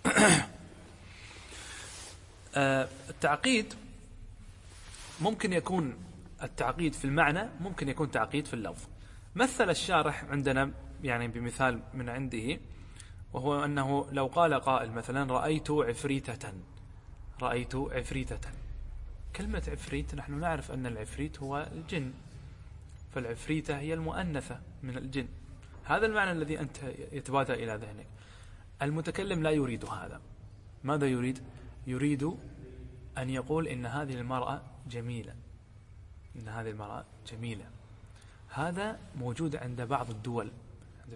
<coughs> آه، التعقيد ممكن يكون التعقيد في المعنى ممكن يكون تعقيد في اللفظ. مثل الشارح عندنا يعني بمثال من عنده وهو أنه لو قال قائل مثلا رأيت عفريتة رأيت عفريتة. كلمة عفريت نحن نعرف أن العفريت هو الجن. فالعفريتة هي المؤنثة من الجن. هذا المعنى الذي أنت يتبادر إلى ذهنك. المتكلم لا يريد هذا. ماذا يريد؟ يريد أن يقول إن هذه المرأة جميلة. إن هذه المرأة جميلة. هذا موجود عند بعض الدول.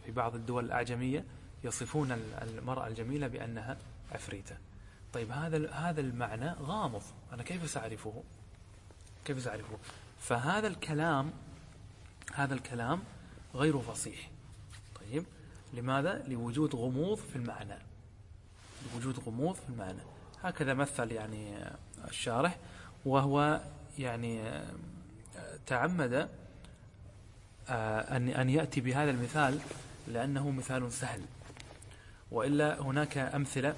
في بعض الدول الأعجمية يصفون المرأة الجميلة بأنها عفريتة. طيب هذا هذا المعنى غامض. أنا كيف سأعرفه؟ كيف سأعرفه؟ فهذا الكلام هذا الكلام غير فصيح. طيب لماذا؟ لوجود غموض في المعنى. لوجود غموض في المعنى. هكذا مثل يعني الشارح وهو يعني تعمد آه، أن أن يأتي بهذا المثال لأنه مثال سهل. وإلا هناك أمثلة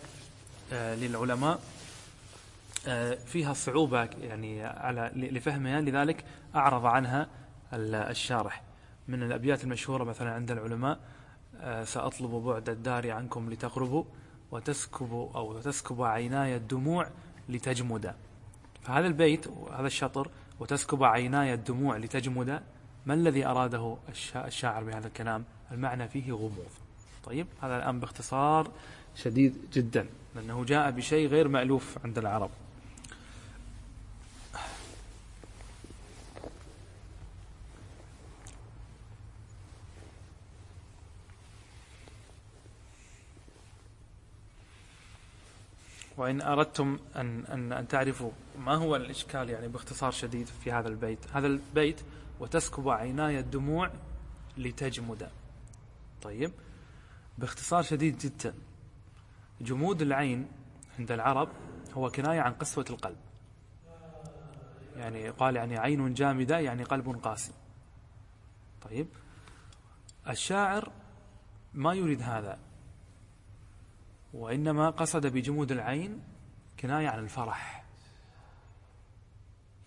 آه، للعلماء آه، فيها صعوبة يعني على لفهمها لذلك أعرض عنها الشارح. من الأبيات المشهورة مثلا عند العلماء سأطلب بعد الدار عنكم لتقربوا وتسكب أو تسكب عيناي الدموع لتجمد. فهذا البيت هذا الشطر وتسكب عيناي الدموع لتجمد ما الذي أراده الشاعر بهذا الكلام؟ المعنى فيه غموض. طيب هذا الآن باختصار شديد جدا لأنه جاء بشيء غير مألوف عند العرب. وإن أردتم أن, أن, أن تعرفوا ما هو الإشكال يعني باختصار شديد في هذا البيت. هذا البيت وتسكب عيناي الدموع لتجمد. طيب. باختصار شديد جدا. جمود العين عند العرب هو كناية عن قسوة القلب. يعني قال يعني عين جامدة يعني قلب قاسي. طيب. الشاعر ما يريد هذا. وإنما قصد بجمود العين كناية عن الفرح.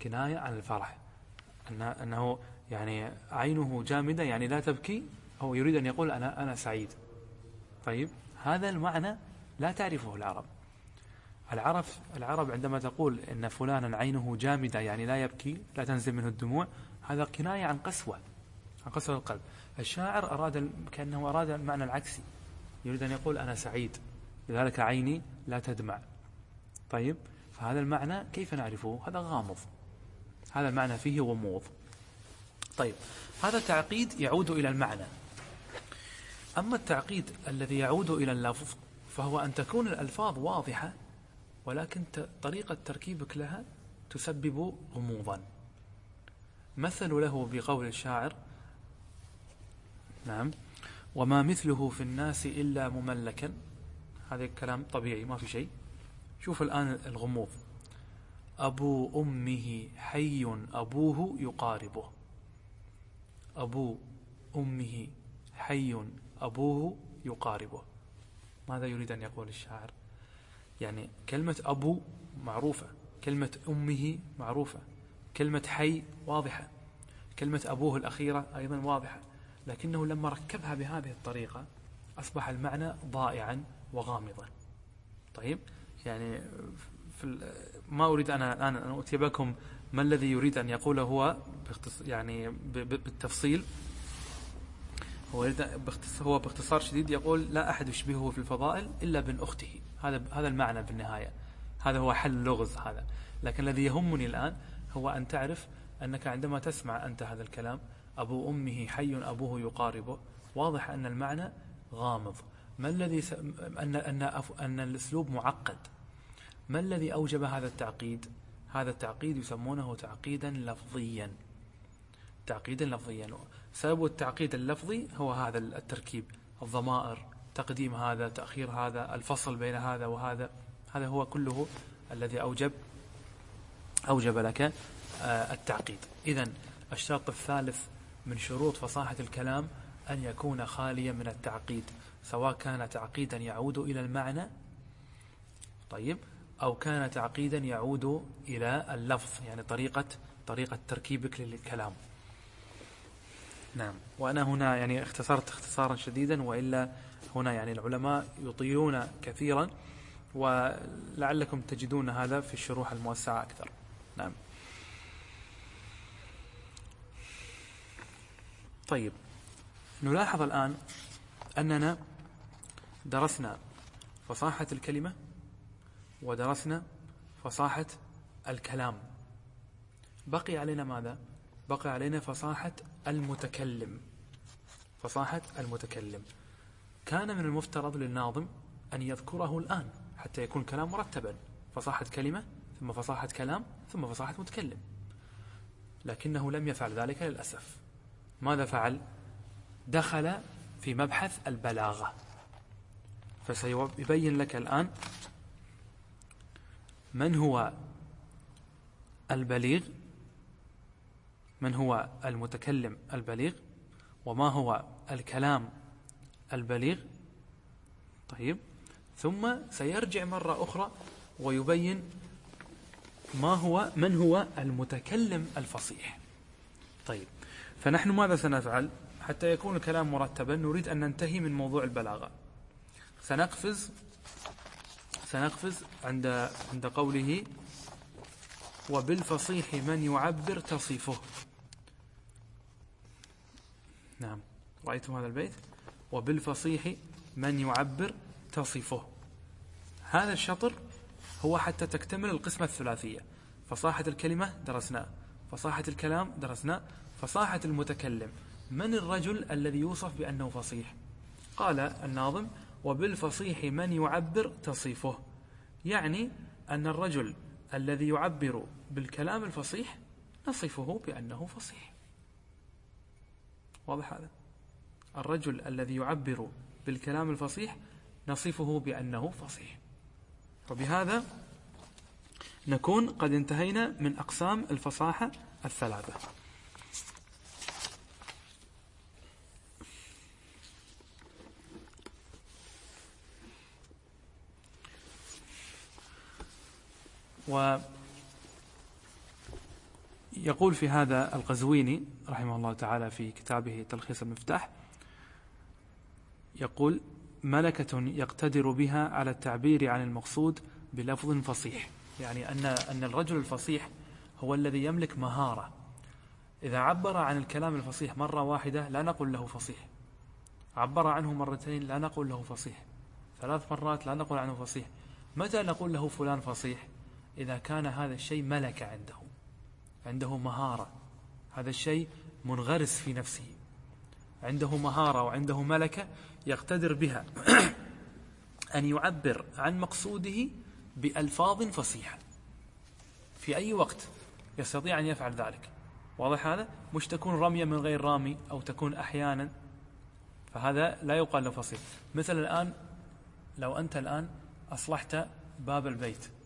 كناية عن الفرح. أنه يعني عينه جامدة يعني لا تبكي. هو يريد أن يقول أنا أنا سعيد. طيب هذا المعنى لا تعرفه العرب. العرب العرب عندما تقول إن فلانا عينه جامدة يعني لا يبكي لا تنزل منه الدموع هذا كنايه عن قسوة عن قسوة القلب. الشاعر أراد كأنه أراد المعنى العكسي. يريد أن يقول أنا سعيد. لذلك عيني لا تدمع. طيب فهذا المعنى كيف نعرفه؟ هذا غامض. هذا المعنى فيه غموض طيب هذا التعقيد يعود إلى المعنى. أما التعقيد الذي يعود إلى اللفظ فهو أن تكون الألفاظ واضحة ولكن طريقة تركيبك لها تسبب غموضا. مثل له بقول الشاعر نعم وما مثله في الناس إلا مملكا هذا كلام طبيعي ما في شيء. شوف الآن الغموض. أبو أمه حي أبوه يقاربه. أبو أمه حي أبوه يقاربه. ماذا يريد أن يقول الشاعر؟ يعني كلمة أبو معروفة كلمة أمه معروفة كلمة حي واضحة كلمة أبوه الأخيرة أيضا واضحة. لكنه لما ركبها بهذه الطريقة أصبح المعنى ضائعا وغامضا طيب يعني في ما أريد أنا الآن أن أتي بكم ما الذي يريد أن يقوله هو يعني بالتفصيل؟ هو هو باختصار شديد يقول لا أحد يشبهه في الفضائل إلا بن أخته. هذا هذا المعنى بالنهاية هذا هو حل لغز هذا. لكن الذي يهمني الآن هو أن تعرف أنك عندما تسمع أنت هذا الكلام أبو أمه حي أبوه يقاربه واضح أن المعنى غامض. ما الذي س... أن أن أن الأسلوب معقد؟ ما الذي أوجب هذا التعقيد؟ هذا التعقيد يسمونه تعقيدا لفظيا. تعقيدا لفظيا. سبب التعقيد اللفظي هو هذا التركيب. الضمائر تقديم هذا تأخير هذا الفصل بين هذا وهذا. هذا هو كله الذي أوجب أوجب لك آه، التعقيد. إذا الشرط الثالث من شروط فصاحة الكلام أن يكون خاليا من التعقيد. سواء كان تعقيدا يعود إلى المعنى طيب أو كان تعقيدا يعود إلى اللفظ يعني طريقة طريقة تركيبك للكلام. نعم. وأنا هنا يعني اختصرت اختصارا شديدا وإلا هنا يعني العلماء يطيلون كثيرا ولعلكم تجدون هذا في الشروح الموسعة أكثر. نعم. طيب. نلاحظ الآن أننا درسنا فصاحة الكلمة ودرسنا فصاحة الكلام. بقي علينا ماذا؟ بقي علينا فصاحة المتكلم. فصاحة المتكلم. كان من المفترض للناظم أن يذكره الآن حتى يكون الكلام مرتبا. فصاحة كلمة ثم فصاحة كلام ثم فصاحة متكلم. لكنه لم يفعل ذلك للأسف. ماذا فعل؟ دخل في مبحث البلاغة. فسيبين لك الآن من هو البليغ من هو المتكلم البليغ وما هو الكلام البليغ. طيب ثم سيرجع مرة أخرى ويبين ما هو من هو المتكلم الفصيح. طيب فنحن ماذا سنفعل؟ حتى يكون الكلام مرتبا نريد أن ننتهي من موضوع البلاغة. سنقفز سنقفز عند عند قوله وبالفصيح من يعبر تصفه. نعم. رأيتم هذا البيت؟ وبالفصيح من يعبر تصفه. هذا الشطر هو حتى تكتمل القسمة الثلاثية فصاحة الكلمة درسناه فصاحة الكلام درسناه فصاحة المتكلم من الرجل الذي يوصف بأنه فصيح؟ قال الناظم وبالفصيح من يعبر تصيفه. يعني أن الرجل الذي يعبر بالكلام الفصيح نصفه بأنه فصيح. واضح هذا؟ الرجل الذي يعبر بالكلام الفصيح نصفه بأنه فصيح. وبهذا نكون قد انتهينا من أقسام الفصاحة الثلاثة. ويقول في هذا القزويني رحمه الله تعالى في كتابه تلخيص المفتاح يقول ملكة يقتدر بها على التعبير عن المقصود بلفظ فصيح. يعني أن أن الرجل الفصيح هو الذي يملك مهارة. إذا عبر عن الكلام الفصيح مرة واحدة لا نقول له فصيح. عبر عنه مرتين لا نقول له فصيح. ثلاث مرات لا نقول عنه فصيح. متى نقول له فلان فصيح؟ إذا كان هذا الشيء ملك عنده عنده مهارة. هذا الشيء منغرس في نفسه. عنده مهارة وعنده ملكة يقتدر بها. <clears throat> أن يعبر عن مقصوده بألفاظ فصيحة. في أي وقت يستطيع أن يفعل ذلك. واضح هذا؟ مش تكون رمية من غير رامي أو تكون أحيانا. فهذا لا يقال له فصيح. مثل الآن لو أنت الآن أصلحت باب البيت.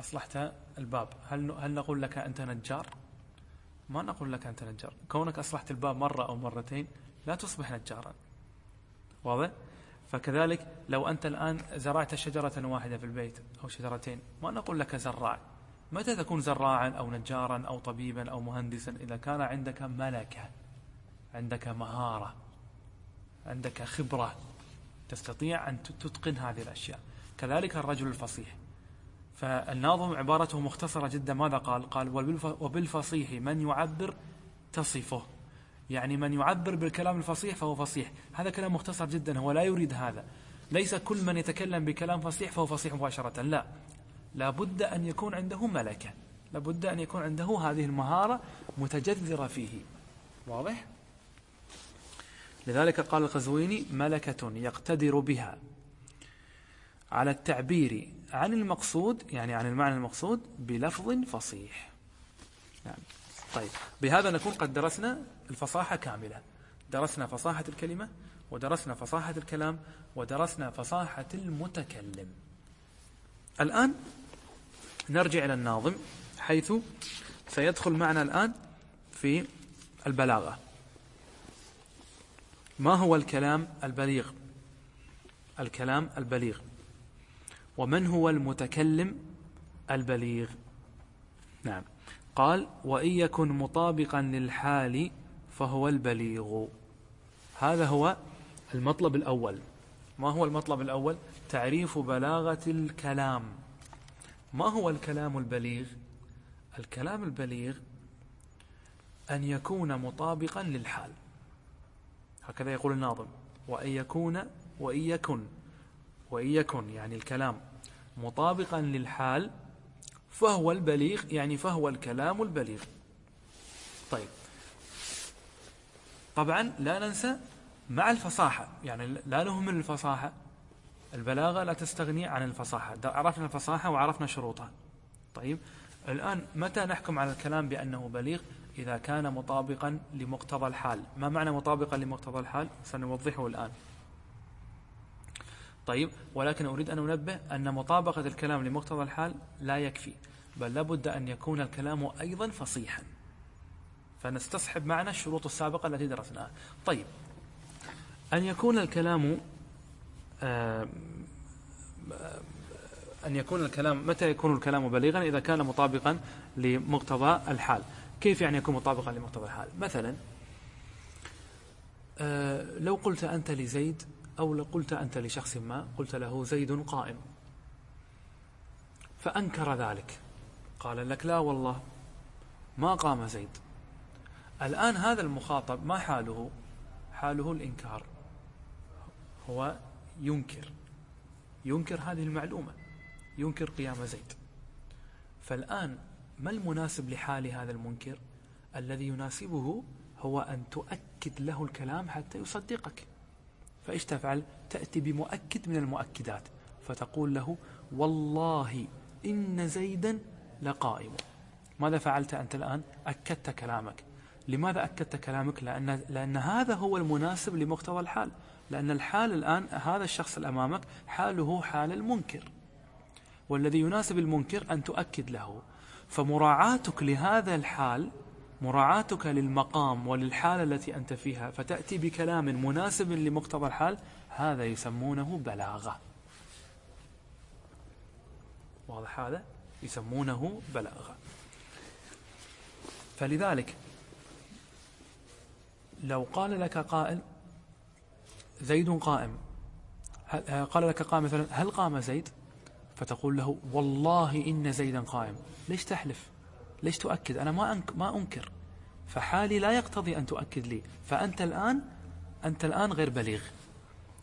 أصلحت الباب. هل هل نقول لك أنت نجار؟ ما نقول لك أنت نجار. كونك أصلحت الباب مرة أو مرتين لا تصبح نجارا. واضح؟ فكذلك لو أنت الآن زرعت شجرة واحدة في البيت أو شجرتين ما نقول لك زراع. متى تكون زراعا أو نجارا أو طبيبا أو مهندسا؟ إذا كان عندك ملكة عندك مهارة عندك خبرة تستطيع أن تتقن هذه الأشياء. كذلك الرجل الفصيح. فالناظم عبارته مختصرة جدا. ماذا قال؟ قال وبالفصيح من يعبر تصفه. يعني من يعبر بالكلام الفصيح فهو فصيح. هذا كلام مختصر جدا. هو لا يريد هذا. ليس كل من يتكلم بكلام فصيح فهو فصيح مباشرة. لا. لابد أن يكون عنده ملكة. لابد أن يكون عنده هذه المهارة متجذرة فيه. واضح؟ لذلك قال القزويني ملكة يقتدر بها على التعبير عن المقصود يعني عن المعنى المقصود بلفظ فصيح. يعني طيب. بهذا نكون قد درسنا الفصاحة كاملة. درسنا فصاحة الكلمة ودرسنا فصاحة الكلام ودرسنا فصاحة المتكلم. الآن نرجع إلى الناظم حيث سيدخل معنا الآن في البلاغة. ما هو الكلام البليغ؟ الكلام البليغ. ومن هو المتكلم البليغ؟ نعم. قال وإن يكن مطابقا للحال فهو البليغ. هذا هو المطلب الأول. ما هو المطلب الأول؟ تعريف بلاغة الكلام. ما هو الكلام البليغ؟ الكلام البليغ أن يكون مطابقا للحال. هكذا يقول الناظم وأن يكون وإن يكن. وإن يكن يعني الكلام مطابقا للحال فهو البليغ يعني فهو الكلام البليغ. طيب. طبعا لا ننسى مع الفصاحة يعني لا نهمل الفصاحة. البلاغة لا تستغني عن الفصاحة. عرفنا الفصاحة وعرفنا شروطها. طيب. الآن متى نحكم على الكلام بأنه بليغ؟ إذا كان مطابقا لمقتضى الحال. ما معنى مطابقا لمقتضى الحال؟ سنوضحه الآن. طيب ولكن أريد أن أنبه أن مطابقة الكلام لمقتضى الحال لا يكفي بل لابد أن يكون الكلام أيضا فصيحا. فنستصحب معنا الشروط السابقة التي درسناها. طيب أن يكون الكلام آه، أن يكون الكلام متى يكون الكلام بليغا؟ إذا كان مطابقا لمقتضى الحال. كيف يعني يكون مطابقا لمقتضى الحال؟ مثلا آه، لو قلت أنت لزيد أو قلت أنت لشخص ما قلت له زيد قائم. فأنكر ذلك. قال لك لا والله ما قام زيد. الآن هذا المخاطب ما حاله؟ حاله الإنكار. هو ينكر. ينكر هذه المعلومة. ينكر قيام زيد. فالآن ما المناسب لحال هذا المنكر؟ الذي يناسبه هو أن تؤكد له الكلام حتى يصدقك. فإيش تفعل؟ تأتي بمؤكد من المؤكدات فتقول له والله إن زيدا لقائم. ماذا فعلت أنت الآن؟ أكدت كلامك. لماذا أكدت كلامك؟ لأن, لأن هذا هو المناسب لمقتضى الحال. لأن الحال الآن هذا الشخص الأمامك حاله حال المنكر. والذي يناسب المنكر أن تؤكد له. فمراعاتك لهذا الحال مراعاتك للمقام وللحالة التي أنت فيها فتأتي بكلام مناسب لمقتضى الحال هذا يسمونه بلاغة. واضح هذا؟ يسمونه بلاغة. فلذلك لو قال لك قائل زيد قائم قال لك قائم مثلا هل قام زيد؟ فتقول له والله إن زيدا قائم. ليش تحلف؟ ليش تؤكد؟ أنا ما أنك ما أنكر. فحالي لا يقتضي أن تؤكد لي. فأنت الآن أنت الآن غير بليغ.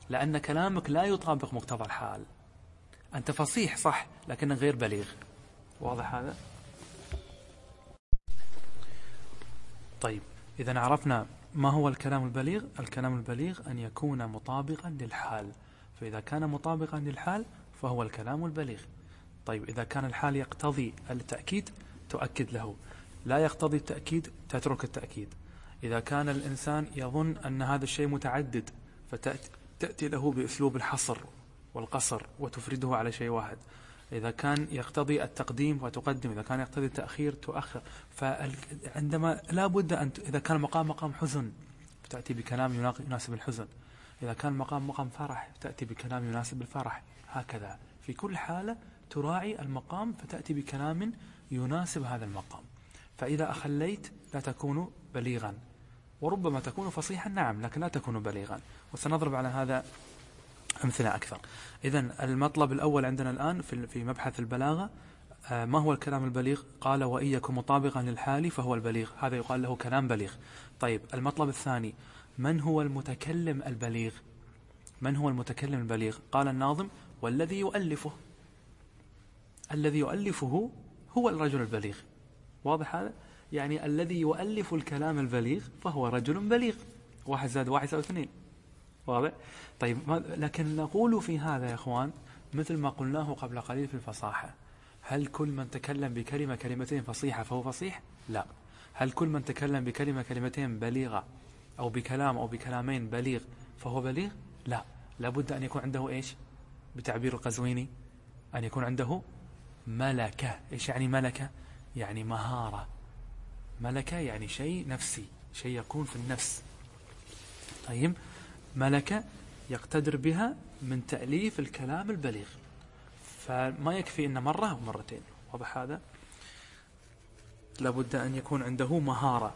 لأن كلامك لا يطابق مقتضى الحال. أنت فصيح صح لكن غير بليغ. واضح هذا؟ طيب إذا عرفنا ما هو الكلام البليغ الكلام البليغ أن يكون مطابقا للحال. فإذا كان مطابقا للحال فهو الكلام البليغ. طيب إذا كان الحال يقتضي التأكيد تؤكد له. لا يقتضي التأكيد تترك التأكيد. إذا كان الإنسان يظن أن هذا الشيء متعدد فتأتي له بأسلوب الحصر والقصر وتفرده على شيء واحد. إذا كان يقتضي التقديم وتقدم إذا كان يقتضي التأخير تؤخر. فعندما لا بد أن إذا كان مقام مقام حزن فتأتي بكلام يناسب الحزن. إذا كان مقام مقام فرح تأتي بكلام يناسب الفرح. هكذا. في كل حالة تراعي المقام فتأتي بكلام يناسب هذا المقام. فإذا أخليت لا تكون بليغا وربما تكون فصيحا نعم لكن لا تكون بليغا. وسنضرب على هذا أمثلة أكثر. إذا المطلب الأول عندنا الآن في مبحث البلاغة آه، ما هو الكلام البليغ؟ قال وإن يكن مطابقا للحال فهو البليغ. هذا يقال له كلام بليغ. طيب المطلب الثاني من هو المتكلم البليغ؟ من هو المتكلم البليغ؟ قال الناظم والذي يؤلفه. الذي يؤلفه هو الرجل البليغ. واضح هذا؟ يعني الذي يؤلف الكلام البليغ فهو رجل بليغ. واحد زاد واحد أو اثنين. واضح؟ طيب لكن نقول في هذا يا إخوان مثل ما قلناه قبل قليل في الفصاحة. هل كل من تكلم بكلمة كلمتين فصيحة فهو فصيح؟ لا. هل كل من تكلم بكلمة كلمتين بليغة أو بكلام أو بكلامين بليغ فهو بليغ؟ لا. لابد أن يكون عنده إيش؟ بتعبير القزويني. أن يكون عنده ملكة. إيش يعني ملكة؟ يعني مهارة. ملكة يعني شيء نفسي شيء يكون في النفس. طيب ملكة يقتدر بها من تأليف الكلام البليغ. فما يكفي إن مرة أو مرتين واضح هذا؟ لابد أن يكون عنده مهارة.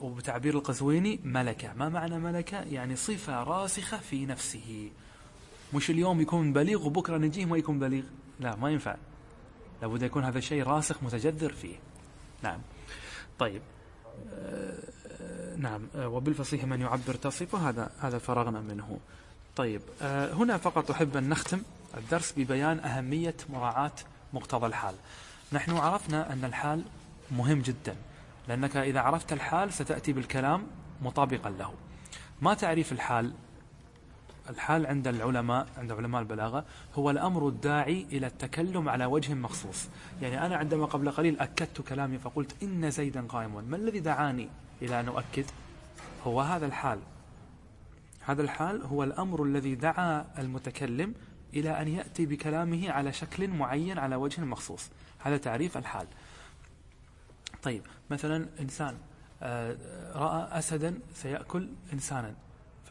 وبتعبير القزويني ملكة. ما معنى ملكة؟ يعني صفة راسخة في نفسه. مش اليوم يكون بليغ وبكرة نجيه ما يكون بليغ. لا ما ينفع. لابد يكون هذا الشيء راسخ متجذر فيه. نعم. طيب. آه نعم. آه وبالفصيح من يعبر تصفه هذا هذا فرغنا منه. طيب. آه هنا فقط أحب أن نختم الدرس ببيان أهمية مراعاة مقتضى الحال. نحن عرفنا أن الحال مهم جدا لأنك إذا عرفت الحال ستأتي بالكلام مطابقا له. ما تعريف الحال؟ الحال عند العلماء عند علماء البلاغة هو الأمر الداعي إلى التكلم على وجه مخصوص. يعني أنا عندما قبل قليل أكدت كلامي فقلت إن زيدا قائم ما الذي دعاني إلى أن أؤكد؟ هو هذا الحال. هذا الحال هو الأمر الذي دعا المتكلم إلى أن يأتي بكلامه على شكل معين على وجه مخصوص. هذا تعريف الحال. طيب مثلا إنسان آه، رأى أسدا سيأكل إنسانا.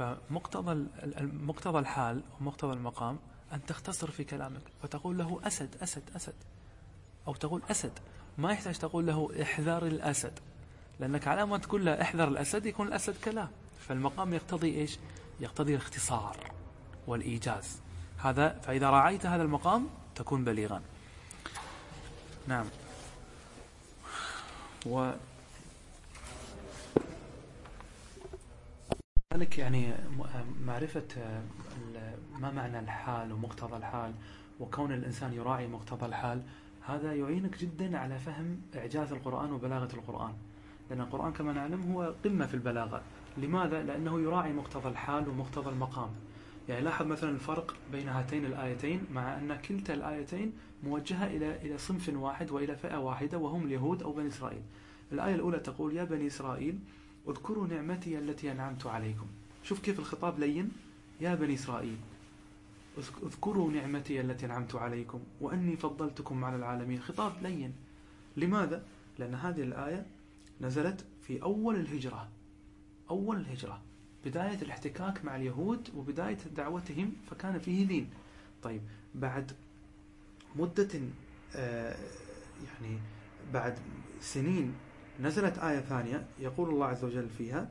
فمقتضى مقتضى الحال ومقتضى المقام أن تختصر في كلامك فتقول له أسد أسد أسد. أو تقول أسد. ما يحتاج تقول له احذر الأسد لأنك على ما تقول له احذر الأسد يكون الأسد كلام. فالمقام يقتضي إيش؟ يقتضي الاختصار والإيجاز. هذا فإذا راعيت هذا المقام تكون بليغا. نعم. و ذلك يعني معرفة ما معنى الحال ومقتضى الحال وكون الإنسان يراعي مقتضى الحال هذا يعينك جدا على فهم إعجاز القرآن وبلاغة القرآن. لأن القرآن كما نعلم هو قمة في البلاغة. لماذا؟ لأنه يراعي مقتضى الحال ومقتضى المقام. يعني لاحظ مثلا الفرق بين هاتين الآيتين مع أن كلتا الآيتين موجهة إلى إلى صنف واحد وإلى فئة واحدة وهم اليهود أو بني إسرائيل. الآية الأولى تقول يا بني إسرائيل اذكروا نعمتي التي أنعمت عليكم. شوف كيف الخطاب لين. يا بني إسرائيل اذكروا نعمتي التي أنعمت عليكم وأني فضلتكم على العالمين. خطاب لين. لماذا؟ لأن هذه الآية نزلت في أول الهجرة. أول الهجرة. بداية الاحتكاك مع اليهود وبداية دعوتهم فكان فيه لين طيب بعد مدة آه، يعني بعد سنين نزلت آية ثانية يقول الله عز وجل فيها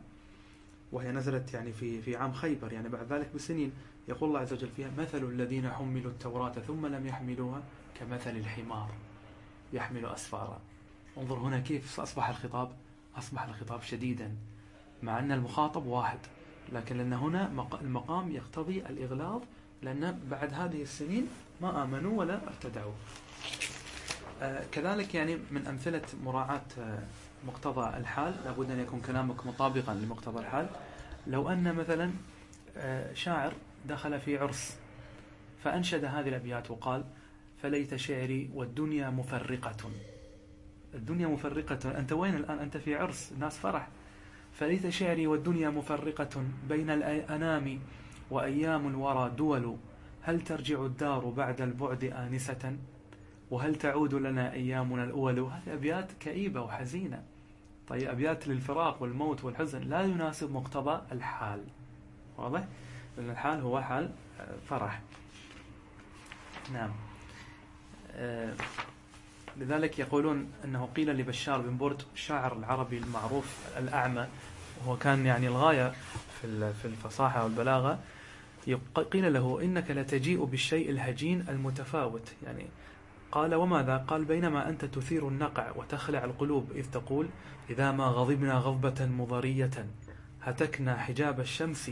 وهي نزلت يعني في في عام خيبر يعني بعد ذلك بسنين يقول الله عز وجل فيها مثل الذين حملوا التوراة ثم لم يحملوها كمثل الحمار يحمل أسفارا. انظر هنا كيف أصبح الخطاب أصبح الخطاب شديدا مع أن المخاطب واحد لكن لأن هنا المقام يقتضي الإغلاظ لأن بعد هذه السنين ما آمنوا ولا ارتدعوا. آه كذلك يعني من أمثلة مراعاة آه مقتضى الحال لابد أن يكون كلامك مطابقا لمقتضى الحال. لو أن مثلا آه شاعر دخل في عرس فأنشد هذه الأبيات وقال فليت شعري والدنيا مفرقة. الدنيا مفرقة. أنت وين الآن؟ أنت في عرس. الناس فرح. فليت شعري والدنيا مفرقة بين الأنام وأيام الورى دول هل ترجع الدار بعد البعد آنسة؟ وهل تعود لنا أيامنا الأول؟ هذه أبيات كئيبة وحزينة. طيب أبيات للفراق والموت والحزن لا يناسب مقتضى الحال. واضح؟ لأن الحال هو حال فرح. نعم. آه، لذلك يقولون أنه قيل لبشار بن برد الشاعر العربي المعروف الأعمى وهو كان يعني الغاية في الفصاحة والبلاغة قيل له إنك لتجيء بالشيء الهجين المتفاوت. يعني قال وماذا؟ قال بينما أنت تثير النقع وتخلع القلوب إذ تقول إذا ما غضبنا غضبة مضرية هتكنا حجاب الشمس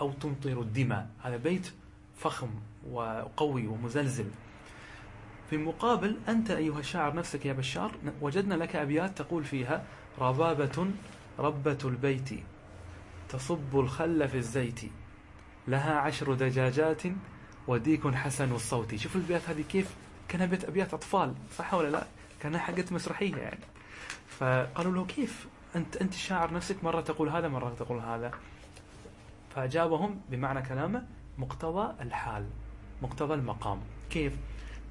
أو تمطر الدماء. هذا بيت فخم وقوي ومزلزل. في المقابل أنت أيها الشاعر نفسك يا بشار وجدنا لك أبيات تقول فيها ربابة ربة البيت تصب الخل في الزيت لها عشر دجاجات وديك حسن الصوت. شوف الأبيات هذه كيف كان بيت أبيات أطفال صح ولا لا؟ كان حقت مسرحية يعني. فقالوا له كيف؟ أنت أنت الشاعر نفسك مرة تقول هذا مرة تقول هذا. فأجابهم بمعنى كلامه مقتضى الحال مقتضى المقام. كيف؟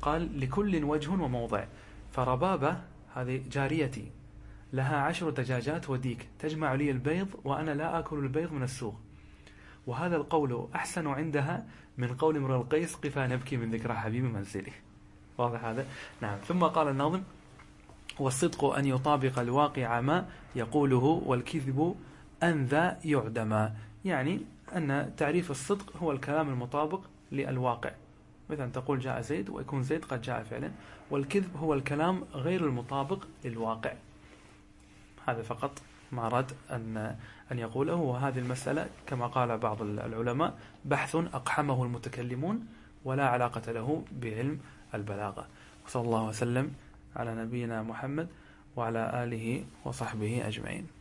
قال لكل وجه وموضع. فربابة هذه جاريتي لها عشر دجاجات وديك تجمع لي البيض وأنا لا آكل البيض من السوق. وهذا القول أحسن عندها من قول امرؤ القيس قفا نبكي من ذكرى حبيب منزلي. واضح هذا؟ نعم. ثم قال الناظم والصدق أن يطابق الواقع ما يقوله والكذب أن ذا يعدم. يعني أن تعريف الصدق هو الكلام المطابق للواقع. مثلا تقول جاء زيد ويكون زيد قد جاء فعلا. والكذب هو الكلام غير المطابق للواقع. هذا فقط ما أراد أن أن يقوله. وهذه المسألة كما قال بعض العلماء بحث أقحمه المتكلمون ولا علاقة له بعلم البلاغة. وصلى الله وسلم على نبينا محمد وعلى آله وصحبه أجمعين.